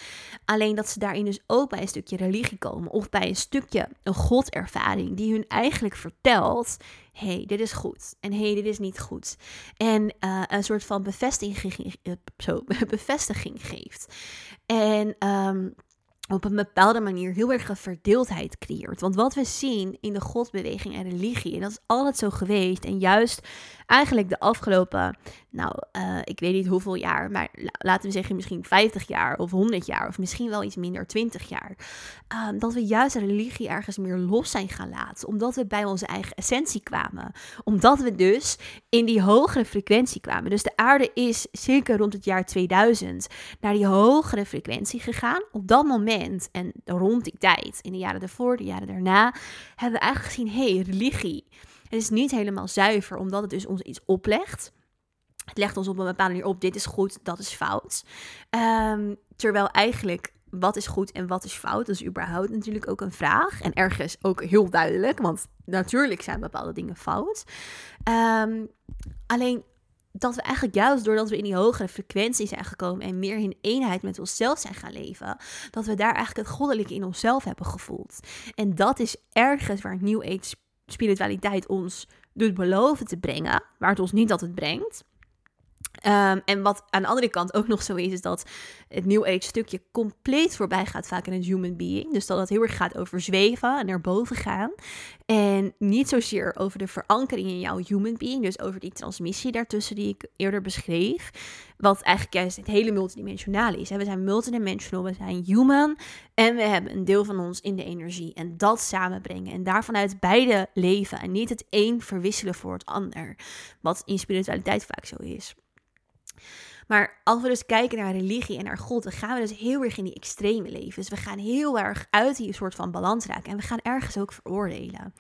Alleen dat ze daarin dus ook bij een stukje religie komen of bij een stukje een godervaring die hun eigenlijk vertelt: hey, dit is goed en hey, dit is niet goed. En uh, een soort van bevestiging, zo, bevestiging geeft. En um, op een bepaalde manier heel erg een verdeeldheid creëert. Want wat we zien in de godbeweging en religie, en dat is altijd zo geweest, en juist eigenlijk de afgelopen, nou, uh, ik weet niet hoeveel jaar, maar laten we zeggen misschien 50 jaar of 100 jaar, of misschien wel iets minder, 20 jaar, uh, dat we juist religie ergens meer los zijn gaan laten, omdat we bij onze eigen essentie kwamen. Omdat we dus in die hogere frequentie kwamen. Dus de aarde is zeker rond het jaar 2000 naar die hogere frequentie gegaan. Op dat moment en rond die tijd, in de jaren daarvoor, de jaren daarna, hebben we eigenlijk gezien, hé, hey, religie het is niet helemaal zuiver, omdat het dus ons iets oplegt. Het legt ons op een bepaalde manier op, dit is goed, dat is fout. Um, terwijl eigenlijk, wat is goed en wat is fout, is überhaupt natuurlijk ook een vraag. En ergens ook heel duidelijk, want natuurlijk zijn bepaalde dingen fout. Um, alleen dat we eigenlijk juist doordat we in die hogere frequentie zijn gekomen en meer in eenheid met onszelf zijn gaan leven, dat we daar eigenlijk het goddelijke in onszelf hebben gevoeld. En dat is ergens waar New Age spiritualiteit ons doet beloven te brengen, waar het ons niet altijd brengt. Um, en wat aan de andere kant ook nog zo is, is dat het New Age stukje compleet voorbij gaat vaak in het human being. Dus dat het heel erg gaat over zweven en naar boven gaan. En niet zozeer over de verankering in jouw human being, dus over die transmissie daartussen die ik eerder beschreef. Wat eigenlijk juist het hele multidimensionale is. We zijn multidimensional, we zijn human en we hebben een deel van ons in de energie. En dat samenbrengen en daarvan uit beide leven en niet het een verwisselen voor het ander. Wat in spiritualiteit vaak zo is. Maar als we dus kijken naar religie en naar God, dan gaan we dus heel erg in die extreme leven. Dus we gaan heel erg uit die soort van balans raken. En we gaan ergens ook veroordelen.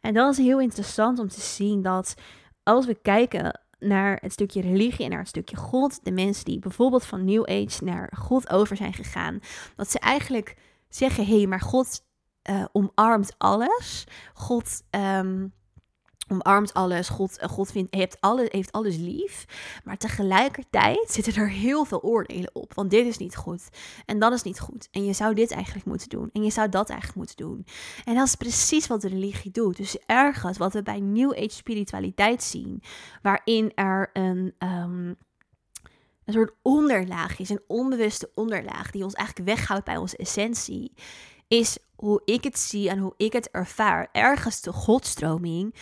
En dat is heel interessant om te zien dat als we kijken naar het stukje religie en naar het stukje God, de mensen die bijvoorbeeld van New Age naar God over zijn gegaan, dat ze eigenlijk zeggen: hé, hey, maar God uh, omarmt alles. God. Um, omarmt alles. God, eh, God vindt, heeft, alles, heeft alles lief. Maar tegelijkertijd zitten er heel veel oordelen op. Want dit is niet goed. En dat is niet goed. En je zou dit eigenlijk moeten doen. En je zou dat eigenlijk moeten doen. En dat is precies wat de religie doet. Dus ergens wat we bij New Age spiritualiteit zien. Waarin er een. Um, een soort onderlaag is, een onbewuste onderlaag die ons eigenlijk weghoudt bij onze essentie, is hoe ik het zie en hoe ik het ervaar. Ergens de godstroming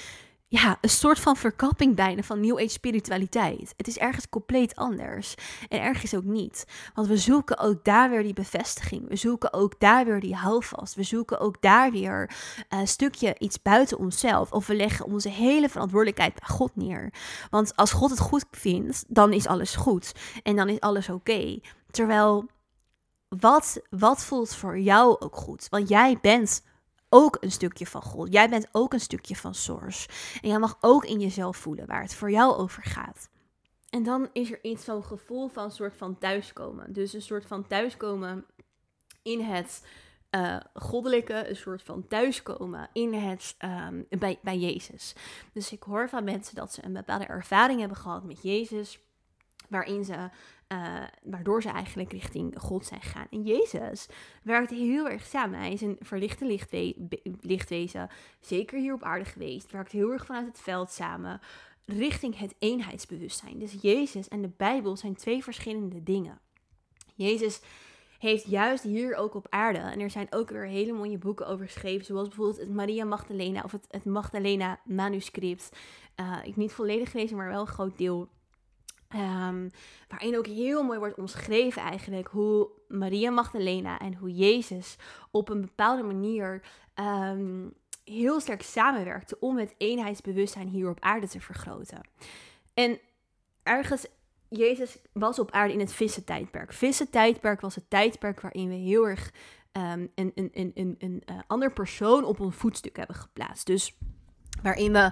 ja, een soort van verkapping bijna van New Age spiritualiteit. Het is ergens compleet anders. En ergens ook niet. Want we zoeken ook daar weer die bevestiging. We zoeken ook daar weer die houvast. We zoeken ook daar weer een stukje iets buiten onszelf. Of we leggen onze hele verantwoordelijkheid bij God neer. Want als God het goed vindt, dan is alles goed. En dan is alles oké. Terwijl, wat, wat voelt voor jou ook goed? Want jij bent ook een stukje van God. Jij bent ook een stukje van Source. En jij mag ook in jezelf voelen waar het voor jou over gaat. En dan is er iets zo'n gevoel van een soort van thuiskomen. Dus een soort van thuiskomen in het uh, goddelijke, een soort van thuiskomen in het, um, bij, bij Jezus. Dus ik hoor van mensen dat ze een bepaalde ervaring hebben gehad met Jezus, waarin ze uh, waardoor ze eigenlijk richting God zijn gegaan. En Jezus werkt heel erg samen. Hij is een verlichte lichtwe lichtwezen, zeker hier op aarde geweest. Werkt heel erg vanuit het veld samen, richting het eenheidsbewustzijn. Dus Jezus en de Bijbel zijn twee verschillende dingen. Jezus heeft juist hier ook op aarde, en er zijn ook weer hele mooie boeken over geschreven, zoals bijvoorbeeld het Maria Magdalena of het, het Magdalena manuscript. Uh, ik niet volledig gelezen, maar wel een groot deel Um, waarin ook heel mooi wordt omschreven eigenlijk hoe Maria Magdalena en hoe Jezus op een bepaalde manier um, heel sterk samenwerkten om het eenheidsbewustzijn hier op aarde te vergroten. En ergens, Jezus was op aarde in het vissentijdperk. Vissentijdperk was het tijdperk waarin we heel erg um, een, een, een, een, een uh, ander persoon op een voetstuk hebben geplaatst. Dus waarin we,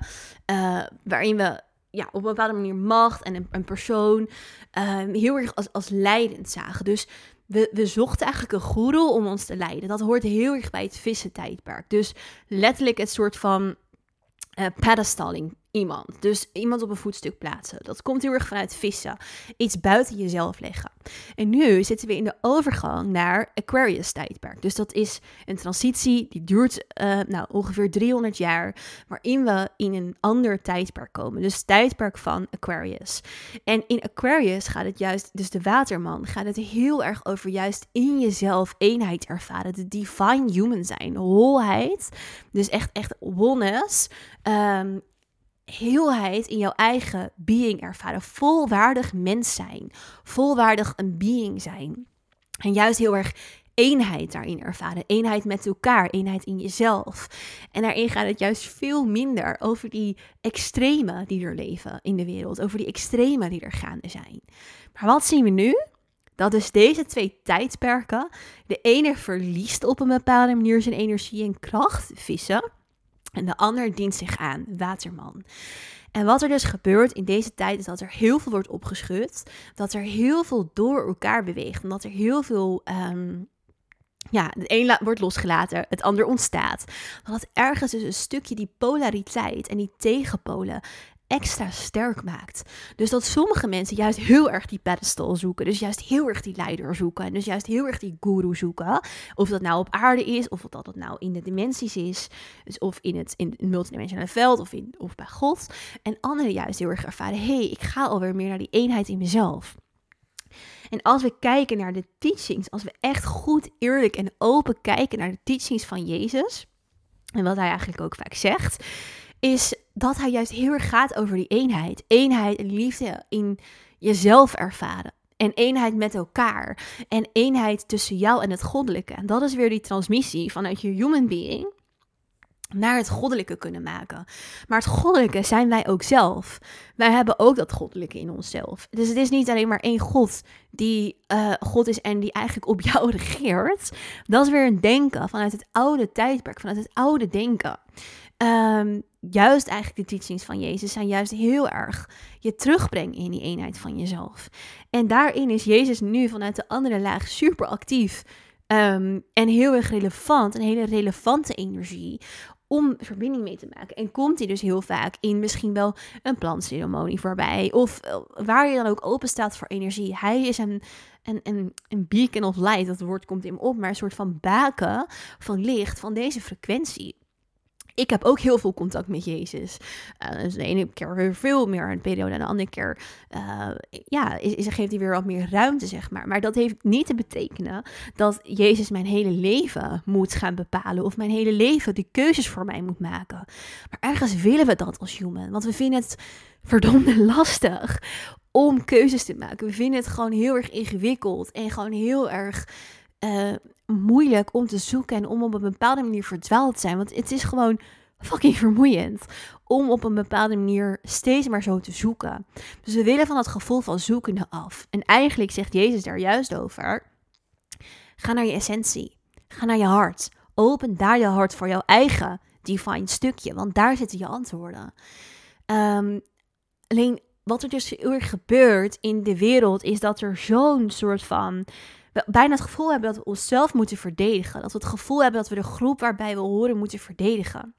uh, waarin we ja, op een bepaalde manier macht en een, persoon um, heel erg als, als leidend zagen. Dus we, we zochten eigenlijk een goeroe om ons te leiden. Dat hoort heel erg bij het vissen tijdperk. Dus letterlijk het soort van uh, pedestaling iemand. Dus iemand op een voetstuk plaatsen. Dat komt heel erg vanuit vissen. Iets buiten jezelf leggen. En nu zitten we in de overgang naar Aquarius tijdperk. Dus dat is een transitie die duurt uh, nou, ongeveer 300 jaar. Waarin we in een ander tijdperk komen. Dus tijdperk van Aquarius. En in Aquarius gaat het juist, dus de waterman, gaat het heel erg over juist in jezelf eenheid ervaren. De divine human zijn. Holheid. Dus echt, echt oneness. Um, heelheid in jouw eigen being ervaren. Volwaardig mens zijn. Volwaardig een being zijn. En juist heel erg eenheid daarin ervaren. Eenheid met elkaar, eenheid in jezelf. En daarin gaat het juist veel minder over die extremen die er leven in de wereld. Over die extremen die er gaande zijn. Maar wat zien we nu? Dat dus deze twee tijdperken, de ene verliest op een bepaalde manier zijn energie en kracht, vissen. En de ander dient zich aan, waterman. En wat er dus gebeurt in deze tijd is dat er heel veel wordt opgeschud. Dat er heel veel door elkaar beweegt. En dat er heel veel. Um, ja, het een wordt losgelaten, het ander ontstaat. Dat ergens dus een stukje die polariteit en die tegenpolen extra sterk maakt. Dus dat sommige mensen juist heel erg die pedestal zoeken. Dus juist heel erg die leider zoeken. En dus juist heel erg die guru zoeken. Of dat nou op aarde is, of dat dat nou in de dimensies is. Dus of in het, in het multidimensionale veld, of, in, of bij God. En anderen juist heel erg ervaren, hé, hey, ik ga alweer meer naar die eenheid in mezelf. En als we kijken naar de teachings, als we echt goed, eerlijk en open kijken naar de teachings van Jezus, en wat hij eigenlijk ook vaak zegt, is dat hij juist heel erg gaat over die eenheid. Eenheid en liefde in jezelf ervaren. En eenheid met elkaar. En eenheid tussen jou en het goddelijke. En dat is weer die transmissie vanuit je human being naar het goddelijke kunnen maken. Maar het goddelijke zijn wij ook zelf. Wij hebben ook dat goddelijke in onszelf. Dus het is niet alleen maar één God die uh, God is en die eigenlijk op jou regeert. Dat is weer een denken vanuit het oude tijdperk, vanuit het oude denken. Um, juist eigenlijk de teachings van Jezus zijn juist heel erg je terugbrengen in die eenheid van jezelf. En daarin is Jezus nu vanuit de andere laag super actief um, en heel erg relevant, een hele relevante energie om verbinding mee te maken. En komt hij dus heel vaak in misschien wel een plantceremonie voorbij. Of eh, waar je dan ook open staat voor energie. Hij is een, een, een, een beacon of light, dat woord komt in op, maar een soort van baken van licht van deze frequentie ik heb ook heel veel contact met Jezus. Uh, dus de ene keer veel meer een periode en de andere keer uh, ja, is, geeft hij weer wat meer ruimte, zeg maar. Maar dat heeft niet te betekenen dat Jezus mijn hele leven moet gaan bepalen of mijn hele leven de keuzes voor mij moet maken. Maar ergens willen we dat als human, want we vinden het verdomde lastig om keuzes te maken. We vinden het gewoon heel erg ingewikkeld en gewoon heel erg uh, moeilijk om te zoeken en om op een bepaalde manier verdwaald te zijn. Want het is gewoon fucking vermoeiend om op een bepaalde manier steeds maar zo te zoeken. Dus we willen van dat gevoel van zoekende af. En eigenlijk zegt Jezus daar juist over: ga naar je essentie, ga naar je hart. Open daar je hart voor jouw eigen divine stukje, want daar zitten je antwoorden. Ehm, alleen wat er dus heel gebeurt in de wereld is dat er zo'n soort van we bijna het gevoel hebben dat we onszelf moeten verdedigen. Dat we het gevoel hebben dat we de groep waarbij we horen moeten verdedigen.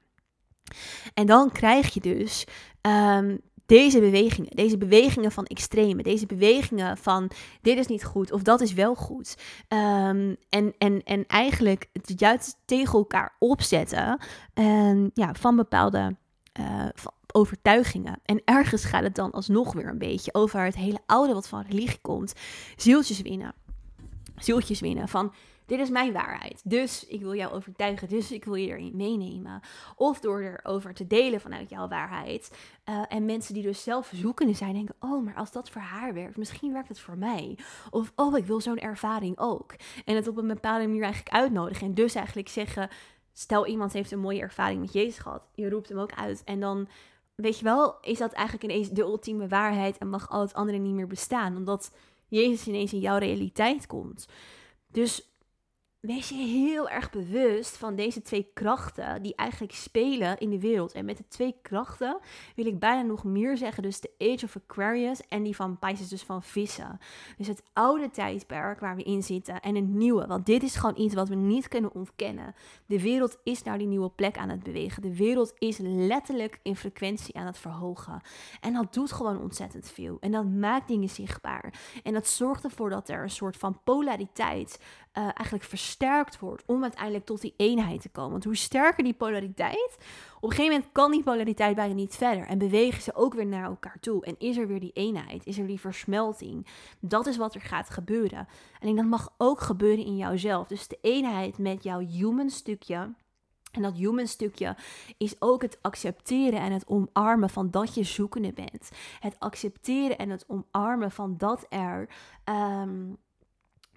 En dan krijg je dus um, deze bewegingen, deze bewegingen van extreme, deze bewegingen van dit is niet goed of dat is wel goed. Um, en, en, en eigenlijk het juist tegen elkaar opzetten um, ja, van bepaalde van overtuigingen. En ergens gaat het dan alsnog weer een beetje over het hele oude wat van religie komt. Zieltjes winnen zieltjes winnen. Van dit is mijn waarheid. Dus ik wil jou overtuigen. Dus ik wil je erin meenemen. Of door erover te delen vanuit jouw waarheid. Uh, en mensen die dus zelf zoekende zijn, denken: Oh, maar als dat voor haar werkt, misschien werkt het voor mij. Of oh, ik wil zo'n ervaring ook. En het op een bepaalde manier eigenlijk uitnodigen. En dus eigenlijk zeggen: Stel iemand heeft een mooie ervaring met Jezus gehad. Je roept hem ook uit. En dan weet je wel, is dat eigenlijk ineens de ultieme waarheid en mag al het andere niet meer bestaan. Omdat Jezus ineens in jouw realiteit komt. Dus wees je heel erg bewust van deze twee krachten die eigenlijk spelen in de wereld. En met de twee krachten wil ik bijna nog meer zeggen. Dus de Age of Aquarius en die van Pisces, dus van vissen. Dus het oude tijdperk waar we in zitten en een nieuwe. Want dit is gewoon iets wat we niet kunnen ontkennen. De wereld is naar die nieuwe plek aan het bewegen. De wereld is letterlijk in frequentie aan het verhogen. En dat doet gewoon ontzettend veel. En dat maakt dingen zichtbaar. En dat zorgt ervoor dat er een soort van polariteit uh, eigenlijk versterkt wordt om uiteindelijk tot die eenheid te komen. Want hoe sterker die polariteit, op een gegeven moment kan die polariteit bijna niet verder en bewegen ze ook weer naar elkaar toe. En is er weer die eenheid, is er die versmelting. Dat is wat er gaat gebeuren. En dat mag ook gebeuren in jouzelf. Dus de eenheid met jouw human stukje. En dat human stukje is ook het accepteren en het omarmen van dat je zoekende bent. Het accepteren en het omarmen van dat er um,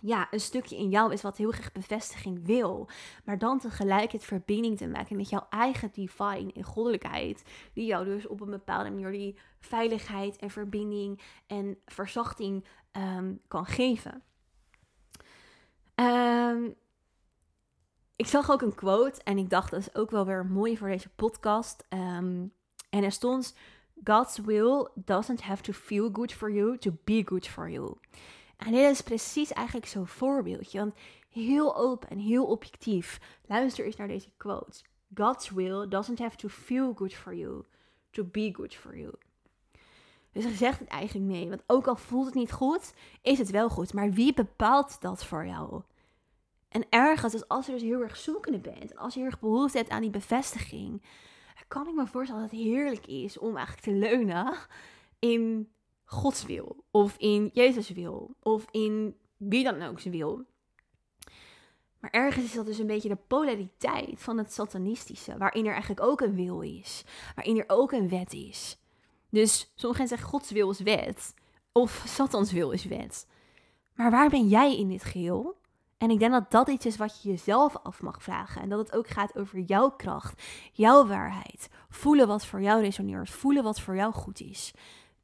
ja, een stukje in jou is wat heel graag bevestiging wil. Maar dan tegelijk het verbinding te maken met jouw eigen divine en goddelijkheid. Die jou dus op een bepaalde manier die veiligheid en verbinding en verzachting ehm, kan geven. Um, ik zag ook een quote en ik dacht dat is ook wel weer mooi voor deze podcast. Um, en er stond: God's will doesn't have to feel good for you to be good for you. En dit is precies eigenlijk zo'n voorbeeldje. Want heel open en heel objectief. Luister eens naar deze quote. God's will doesn't have to feel good for you to be good for you. Dus hij zegt het eigenlijk mee. Want ook al voelt het niet goed, is het wel goed. Maar wie bepaalt dat voor jou? En ergens, dus als je dus heel erg zoekende bent, en als je heel erg behoefte hebt aan die bevestiging, kan ik me voorstellen dat het heerlijk is om eigenlijk te leunen in Gods wil, of in Jezus wil, of in wie dan ook zijn wil. Maar ergens is dat dus een beetje de polariteit van het satanistische, waarin er eigenlijk ook een wil is, waarin er ook een wet is. Dus sommigen zeggen Gods wil is wet, of Satans wil is wet. Maar waar ben jij in dit geheel? En ik denk dat dat iets is wat je jezelf af mag vragen. En dat het ook gaat over jouw kracht, jouw waarheid. Voelen wat voor jou resoneert, voelen wat voor jou goed is.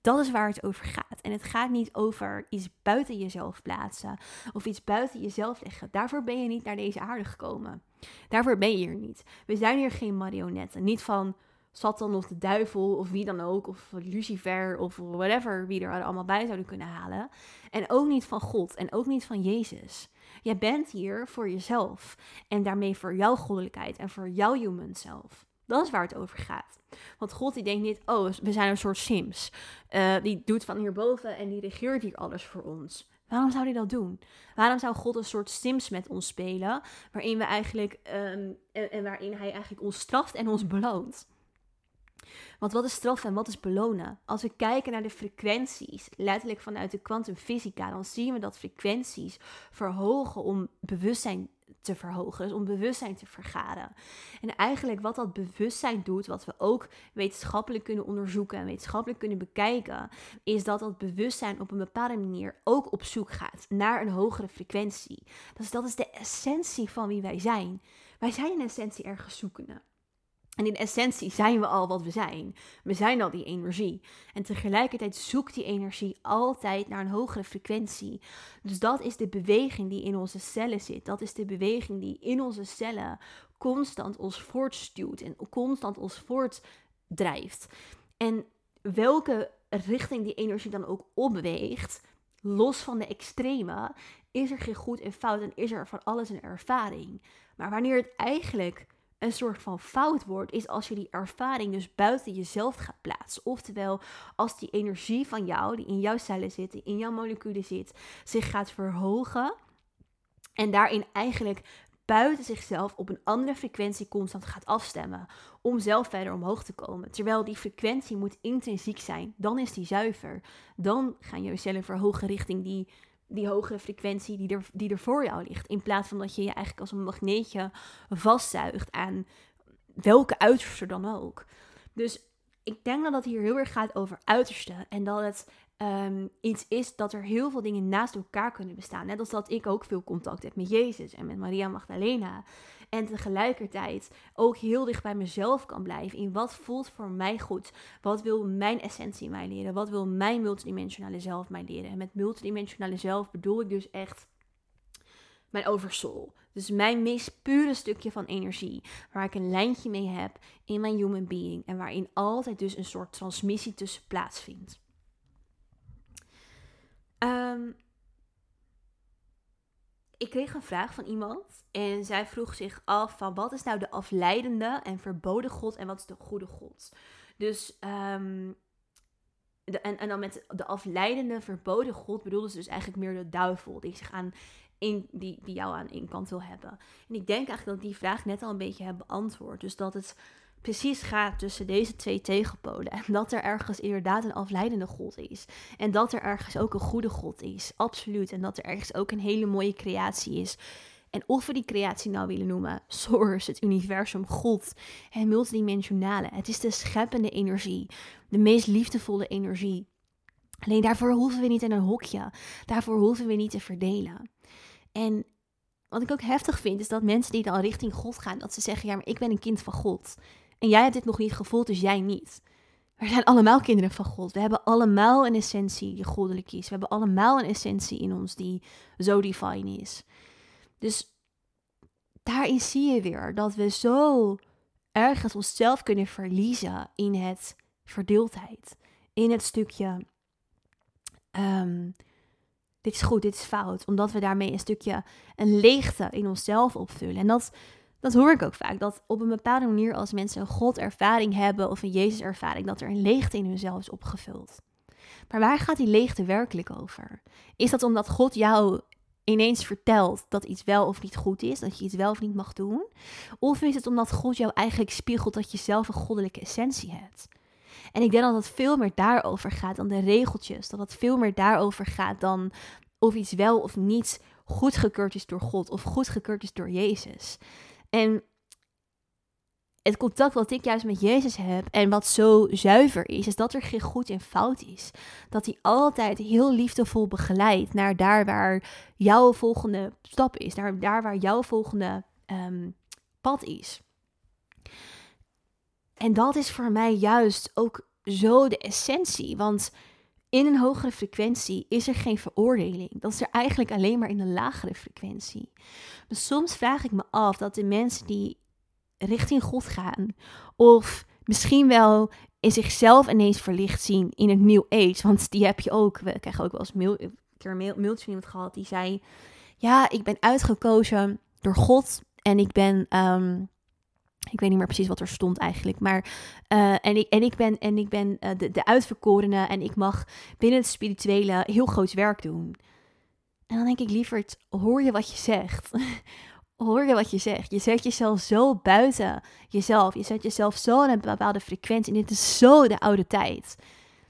Dat is waar het over gaat. En het gaat niet over iets buiten jezelf plaatsen of iets buiten jezelf leggen. Daarvoor ben je niet naar deze aarde gekomen. Daarvoor ben je hier niet. We zijn hier geen marionetten. Niet van Satan of de duivel of wie dan ook. Of Lucifer of whatever wie er allemaal bij zouden kunnen halen. En ook niet van God en ook niet van Jezus. Jij bent hier voor jezelf. En daarmee voor jouw goddelijkheid en voor jouw human self. Dat is waar het over gaat. Want God die denkt niet, oh, we zijn een soort Sims. Uh, die doet van hierboven en die regeert hier alles voor ons. Waarom zou hij dat doen? Waarom zou God een soort Sims met ons spelen, waarin we eigenlijk en, en, waarin hij eigenlijk ons straft en ons beloont? Want wat is straffen en wat is belonen? Als we kijken naar de frequenties, letterlijk vanuit de kwantumfysica, dan zien we dat frequenties verhogen om bewustzijn te verhogen, dus om bewustzijn te vergaren. En eigenlijk wat dat bewustzijn doet, wat we ook wetenschappelijk kunnen onderzoeken en wetenschappelijk kunnen bekijken, is dat dat bewustzijn op een bepaalde manier ook op zoek gaat naar een hogere frequentie. Dus dat is de essentie van wie wij zijn. Wij zijn in essentie ergens zoekende. En in essentie zijn we al wat we zijn. We zijn al die energie. En tegelijkertijd zoekt die energie altijd naar een hogere frequentie. Dus dat is de beweging die in onze cellen zit. Dat is de beweging die in onze cellen constant ons voortstuwt en constant ons voortdrijft. En welke richting die energie dan ook opbeweegt, los van de extreme, is er geen goed en fout en is er van alles een ervaring. Maar wanneer het eigenlijk een soort van fout wordt, is als je die ervaring dus buiten jezelf gaat plaatsen. Oftewel, als die energie van jou, die in jouw cellen zit, die in jouw moleculen zit, zich gaat verhogen. En daarin eigenlijk buiten zichzelf op een andere frequentie constant gaat afstemmen. Om zelf verder omhoog te komen. Terwijl die frequentie moet intrinsiek zijn. Dan is die zuiver. Dan gaan jouw cellen verhogen richting die die hogere frequentie die er, die er voor jou ligt. In plaats van dat je je eigenlijk als een magneetje vastzuigt aan welke uiterste dan ook. Dus ik denk dat het hier heel erg gaat over uiterste. En dat het um, iets is dat er heel veel dingen naast elkaar kunnen bestaan. Net als dat ik ook veel contact heb met Jezus en met Maria Magdalena. En tegelijkertijd ook heel dicht bij mezelf kan blijven. In wat voelt voor mij goed? Wat wil mijn essentie mij leren? Wat wil mijn multidimensionale zelf mij leren? En met multidimensionale zelf bedoel ik dus echt mijn oversoul. Dus mijn meest pure stukje van energie. Waar ik een lijntje mee heb in mijn human being. En waarin altijd dus een soort transmissie tussen plaatsvindt. Um, ik kreeg een vraag van iemand. En zij vroeg zich af van wat is nou de afleidende en verboden God en wat is de goede God? Dus um, de, en, en dan met de afleidende, verboden God bedoelde ze dus eigenlijk meer de duivel die zich aan in, die, die jou aan één kant wil hebben. En ik denk eigenlijk dat ik die vraag net al een beetje heb beantwoord. Dus dat het precies gaat tussen deze twee tegenpolen. En dat er ergens inderdaad een afleidende God is. En dat er ergens ook een goede God is. Absoluut. En dat er ergens ook een hele mooie creatie is. En of we die creatie nou willen noemen, Source, het universum, God, het multidimensionale. Het is de scheppende energie, de meest liefdevolle energie. Alleen daarvoor hoeven we niet in een hokje. Daarvoor hoeven we niet te verdelen. En wat ik ook heftig vind, is dat mensen die dan richting God gaan, dat ze zeggen, ja, maar ik ben een kind van God. En jij hebt dit nog niet gevoeld, dus jij niet. We zijn allemaal kinderen van God. We hebben allemaal een essentie die goddelijk is. We hebben allemaal een essentie in ons die zo divine is. Dus daarin zie je weer dat we zo ergens onszelf kunnen verliezen in het verdeeldheid. In het stukje, ehm, dit is goed, dit is fout. Omdat we daarmee een stukje een leegte in onszelf opvullen. En dat, dat hoor ik ook vaak. Dat op een bepaalde manier als mensen een God-ervaring hebben of een Jezus-ervaring, dat er een leegte in hunzelf is opgevuld. Maar waar gaat die leegte werkelijk over? Is dat omdat God jou ineens vertelt dat iets wel of niet goed is, dat je iets wel of niet mag doen? Of is het omdat God jou eigenlijk spiegelt dat je zelf een goddelijke essentie hebt? En ik denk dat het veel meer daarover gaat dan de regeltjes. Dat het veel meer daarover gaat dan of iets wel of niet goedgekeurd is door God of goedgekeurd is door Jezus. En het contact wat ik juist met Jezus heb en wat zo zuiver is, is dat er geen goed en fout is. Dat hij altijd heel liefdevol begeleidt naar daar waar jouw volgende stap is, naar daar waar jouw volgende ehm, pad is. En dat is voor mij juist ook zo de essentie, want in een hogere frequentie is er geen veroordeling. Dat is er eigenlijk alleen maar in een lagere frequentie. Maar soms vraag ik me af dat de mensen die richting God gaan. Of misschien wel in zichzelf ineens verlicht zien in het New Age. Want die heb je ook. We krijgen ook wel eens mail, een keer een mail, mailtje iemand gehad die zei... Ja, ik ben uitgekozen door God en ik ben... Ehm, ik weet niet meer precies wat er stond eigenlijk. Maar uh, en, ik, en ik ben, en ik ben uh, de, de uitverkorene en ik mag binnen het spirituele heel groot werk doen. En dan denk ik liever, hoor je wat je zegt? hoor je wat je zegt. Je zet jezelf zo buiten jezelf. Je zet jezelf zo in een bepaalde frequentie. En dit is zo de oude tijd.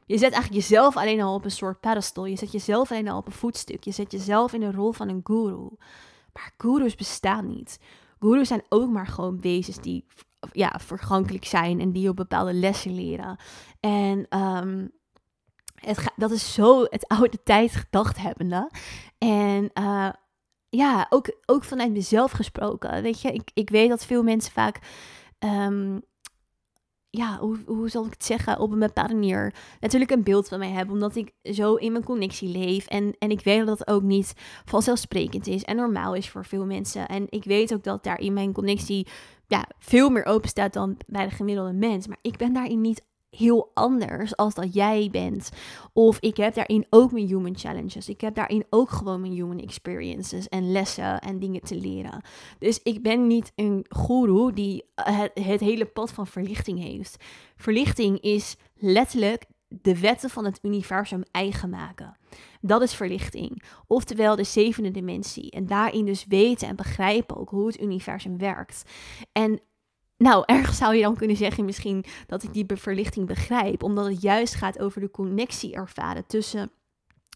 Je zet eigenlijk jezelf alleen al op een soort pedestal. Je zet jezelf alleen al op een voetstuk. Je zet jezelf in de rol van een guru. Maar gurus bestaan niet. Gurus zijn ook maar gewoon wezens die ja, vergankelijk zijn en die op bepaalde lessen leren. En um, het dat is zo het oude tijd gedacht hebbende. En uh, ja, ook, ook vanuit mezelf gesproken. Weet je, ik, ik weet dat veel mensen vaak. Um, ja, hoe, hoe zal ik het zeggen? Op een bepaalde manier natuurlijk een beeld van mij hebben. Omdat ik zo in mijn connectie leef. En, en ik weet dat dat ook niet vanzelfsprekend is en normaal is voor veel mensen. En ik weet ook dat daar in mijn connectie ja, veel meer open staat dan bij de gemiddelde mens. Maar ik ben daarin niet heel anders als dat jij bent. Of ik heb daarin ook mijn human challenges. Ik heb daarin ook gewoon mijn human experiences en lessen en dingen te leren. Dus ik ben niet een guru die het, het hele pad van verlichting heeft. Verlichting is letterlijk de wetten van het universum eigen maken. Dat is verlichting. Oftewel de zevende dimensie. En daarin dus weten en begrijpen ook hoe het universum werkt. En nou, ergens zou je dan kunnen zeggen misschien dat ik die verlichting begrijp, omdat het juist gaat over de connectie ervaren tussen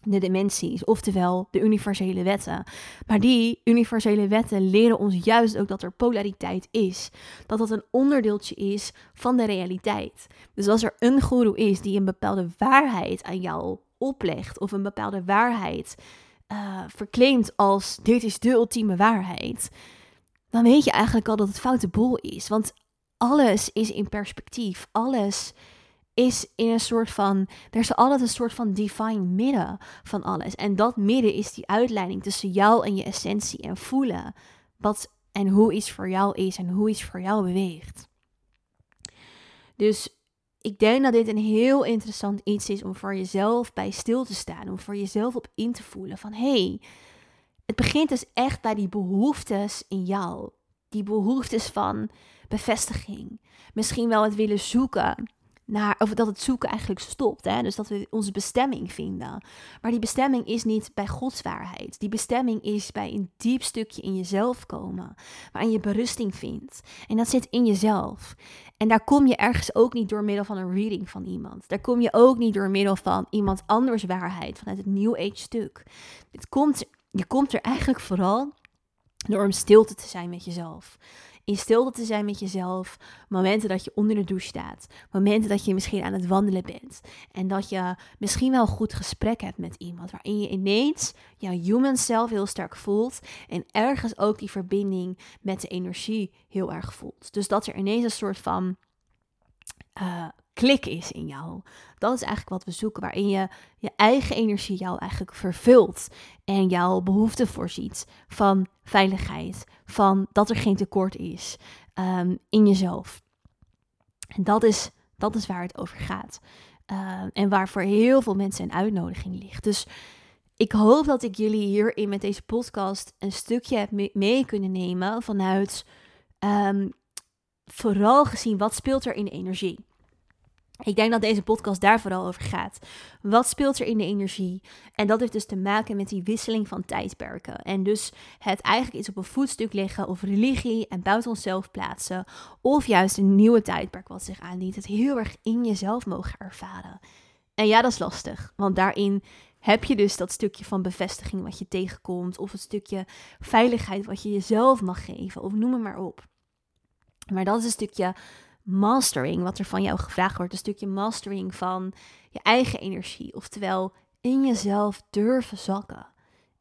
de dimensies, oftewel de universele wetten. Maar die universele wetten leren ons juist ook dat er polariteit is. Dat dat een onderdeeltje is van de realiteit. Dus als er een guru is die een bepaalde waarheid aan jou oplegt, of een bepaalde waarheid uh, verclaimt als dit is de ultieme waarheid, dan weet je eigenlijk al dat het foute boel is. Want alles is in perspectief. Alles is in een soort van, er is altijd een soort van divine midden van alles. En dat midden is die uitleiding tussen jou en je essentie en voelen wat en hoe iets voor jou is en hoe iets voor jou beweegt. Dus ik denk dat dit een heel interessant iets is om voor jezelf bij stil te staan, om voor jezelf op in te voelen van hé, hey, het begint dus echt bij die behoeftes in jou. Die behoeftes van bevestiging. Misschien wel het willen zoeken naar, of dat het zoeken eigenlijk stopt. Hè? Dus dat we onze bestemming vinden. Maar die bestemming is niet bij Gods waarheid. Die bestemming is bij een diep stukje in jezelf komen. Waarin je berusting vindt. En dat zit in jezelf. En daar kom je ergens ook niet door middel van een reading van iemand. Daar kom je ook niet door middel van iemand anders waarheid. Vanuit het New Age stuk. Het komt, je komt er eigenlijk vooral door om stilte te zijn met jezelf in stilte te zijn met jezelf. Momenten dat je onder de douche staat. Momenten dat je misschien aan het wandelen bent. En dat je misschien wel een goed gesprek hebt met iemand. Waarin je ineens jouw human self heel sterk voelt. En ergens ook die verbinding met de energie heel erg voelt. Dus dat er ineens een soort van uh, klik is in jou. Dat is eigenlijk wat we zoeken, waarin je je eigen energie jou eigenlijk vervult en jouw behoefte voorziet van veiligheid, van dat er geen tekort is um, in jezelf. En dat is, dat is waar het over gaat. Uh, en waar voor heel veel mensen een uitnodiging ligt. Dus ik hoop dat ik jullie hierin met deze podcast een stukje heb mee kunnen nemen vanuit um, vooral gezien wat speelt er in energie. Ik denk dat deze podcast daar vooral over gaat. Wat speelt er in de energie? En dat heeft dus te maken met die wisseling van tijdperken. En dus het eigenlijk iets op een voetstuk leggen of religie en buiten onszelf plaatsen. Of juist een nieuwe tijdperk wat zich aandient. Het heel erg in jezelf mogen ervaren. En ja, dat is lastig. Want daarin heb je dus dat stukje van bevestiging wat je tegenkomt. Of het stukje veiligheid wat je jezelf mag geven. Of noem het maar op. Maar dat is een stukje mastering, wat er van jou gevraagd wordt. Een stukje mastering van je eigen energie. Oftewel in jezelf durven zakken.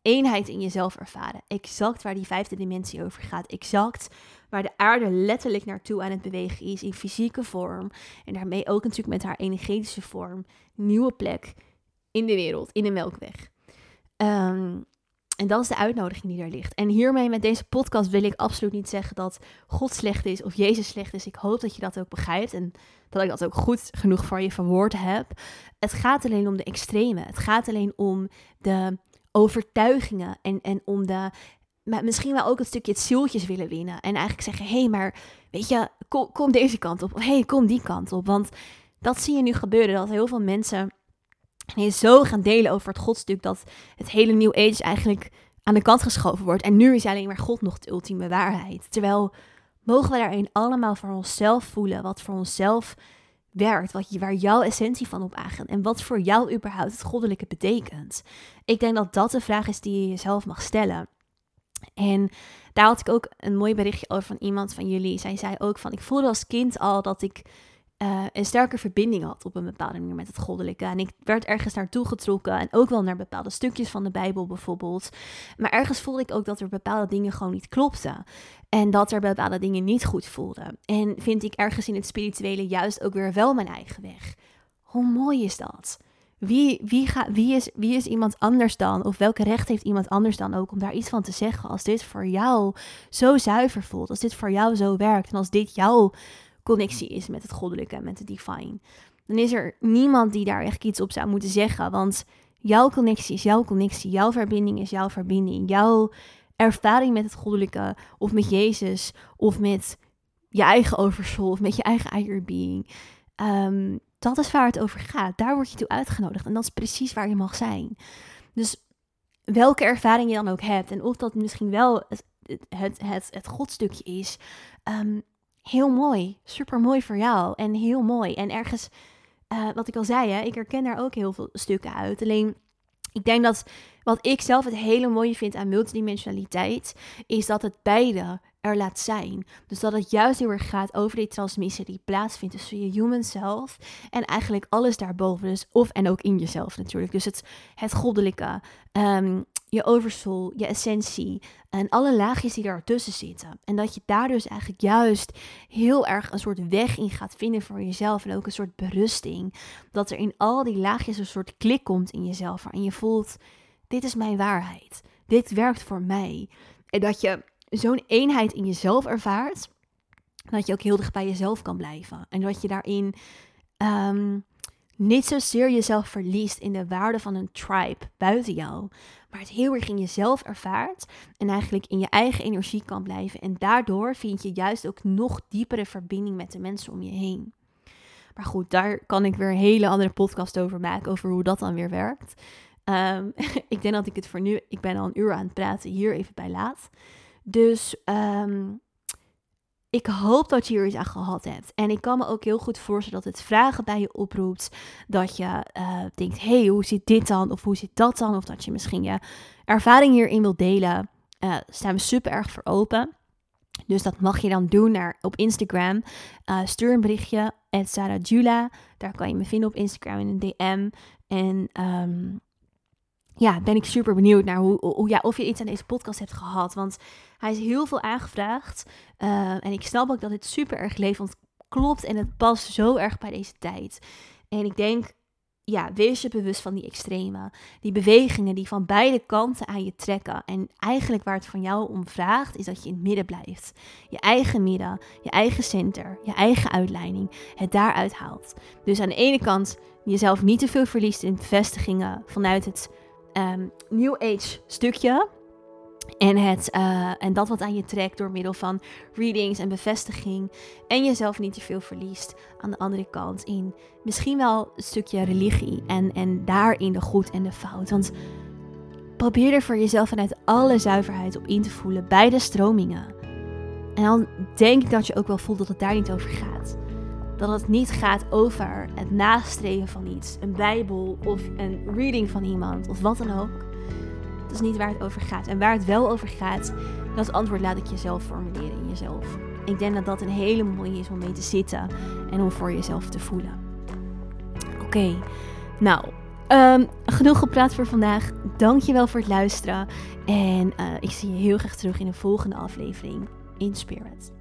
Eenheid in jezelf ervaren. Exact waar die vijfde dimensie over gaat. Exact waar de aarde letterlijk naartoe aan het bewegen is in fysieke vorm. En daarmee ook natuurlijk met haar energetische vorm. Nieuwe plek in de wereld, in de melkweg. Um, en dat is de uitnodiging die er ligt. En hiermee met deze podcast wil ik absoluut niet zeggen dat God slecht is of Jezus slecht is. Ik hoop dat je dat ook begrijpt en dat ik dat ook goed genoeg voor je verwoord heb. Het gaat alleen om de extreme. Het gaat alleen om de overtuigingen en, en om de maar misschien wel ook een stukje het zieltjes willen winnen. En eigenlijk zeggen, hé, hey, maar weet je, kom, kom deze kant op. Hé, hey, kom die kant op. Want dat zie je nu gebeuren, dat heel veel mensen en je zo gaan delen over het godstuk dat het hele New Age eigenlijk aan de kant geschoven wordt. En nu is alleen maar God nog de ultieme waarheid. Terwijl mogen we daarin allemaal voor onszelf voelen wat voor onszelf werkt, wat waar jouw essentie van op aangaat en wat voor jou überhaupt het goddelijke betekent. Ik denk dat dat de vraag is die je jezelf mag stellen. En daar had ik ook een mooi berichtje over van iemand van jullie. Zij zei ook van, ik voelde als kind al dat ik uh, een sterke verbinding had op een bepaalde manier met het goddelijke. En ik werd ergens naartoe getrokken en ook wel naar bepaalde stukjes van de Bijbel bijvoorbeeld. Maar ergens voelde ik ook dat er bepaalde dingen gewoon niet klopten. En dat er bepaalde dingen niet goed voelden. En vind ik ergens in het spirituele juist ook weer wel mijn eigen weg. Hoe mooi is dat? Wie, wie, ga, wie, is, wie is iemand anders dan? Of welke recht heeft iemand anders dan ook om daar iets van te zeggen? Als dit voor jou zo zuiver voelt, als dit voor jou zo werkt en als dit jouw connectie is met het goddelijke, met het divine. Dan is er niemand die daar echt iets op zou moeten zeggen. Want jouw connectie is jouw connectie. Jouw verbinding is jouw verbinding. Jouw ervaring met het goddelijke, of met Jezus, of met je eigen oversoul, of met je eigen higher being. Um, dat is waar het over gaat. Daar word je toe uitgenodigd. En dat is precies waar je mag zijn. Dus welke ervaring je dan ook hebt, en of dat misschien wel het, het, het, het godstukje is, um, heel mooi. Super mooi voor jou. En heel mooi. En ergens, uh, wat ik al zei, hè, ik herken daar ook heel veel stukken uit. Alleen, ik denk dat wat ik zelf het hele mooie vind aan multidimensionaliteit, is dat het beide er laat zijn. Dus dat het juist heel erg gaat over die transmissie die plaatsvindt tussen je human self en eigenlijk alles daarboven. Dus of en ook in jezelf natuurlijk. Dus het, het goddelijke, um, je oversoul, je essentie en alle laagjes die ertussen zitten. En dat je daar dus eigenlijk juist heel erg een soort weg in gaat vinden voor jezelf en ook een soort berusting. Dat er in al die laagjes een soort klik komt in jezelf waarin je voelt, dit is mijn waarheid. Dit werkt voor mij. En dat je zo'n eenheid in jezelf ervaart, dat je ook heel dicht bij jezelf kan blijven. En dat je daarin um, niet zozeer jezelf verliest in de waarde van een tribe buiten jou, maar het heel erg in jezelf ervaart en eigenlijk in je eigen energie kan blijven. En daardoor vind je juist ook nog diepere verbinding met de mensen om je heen. Maar goed, daar kan ik weer een hele andere podcast over maken, over hoe dat dan weer werkt. Um, ik denk dat ik het voor nu, ik ben al een uur aan het praten, hier even bij laat. Dus um, ik hoop dat je hier iets aan gehad hebt. En ik kan me ook heel goed voorstellen dat het vragen bij je oproept. Dat je uh, denkt, hey, hoe zit dit dan? Of hoe zit dat dan? Of dat je misschien je ervaring hierin wilt delen. Uh, staan we super erg voor open. Dus dat mag je dan doen naar, op Instagram. Uh, stuur een berichtje, Sarah Jula. Daar kan je me vinden op Instagram in een DM. En um, ja, ben ik super benieuwd naar hoe, hoe, ja, of je iets aan deze podcast hebt gehad. Want hij is heel veel aangevraagd. Uh, en ik snap ook dat dit super erg levend klopt. En het past zo erg bij deze tijd. En ik denk, ja, wees je bewust van die extreme. Die bewegingen die van beide kanten aan je trekken. En eigenlijk waar het van jou om vraagt, is dat je in het midden blijft. Je eigen midden, je eigen center, je eigen uitleiding. Het daaruit haalt. Dus aan de ene kant jezelf niet te veel verliest in bevestigingen vanuit het um, New Age stukje. En, het, uh, en dat wat aan je trekt door middel van readings en bevestiging. En jezelf niet te veel verliest aan de andere kant in misschien wel een stukje religie. En, en daarin de goed en de fout. Want probeer er voor jezelf vanuit alle zuiverheid op in te voelen. Beide stromingen. En dan denk ik dat je ook wel voelt dat het daar niet over gaat dat het niet gaat over het nastreven van iets, een Bijbel of een reading van iemand of wat dan ook. Dat is niet waar het over gaat. En waar het wel over gaat, dat antwoord laat ik jezelf formuleren in jezelf. Ik denk dat dat een hele mooie is om mee te zitten en om voor jezelf te voelen. Oké, nou, um, genoeg gepraat voor vandaag. Dankjewel voor het luisteren. En uh, ik zie je heel graag terug in de volgende aflevering in Spirit.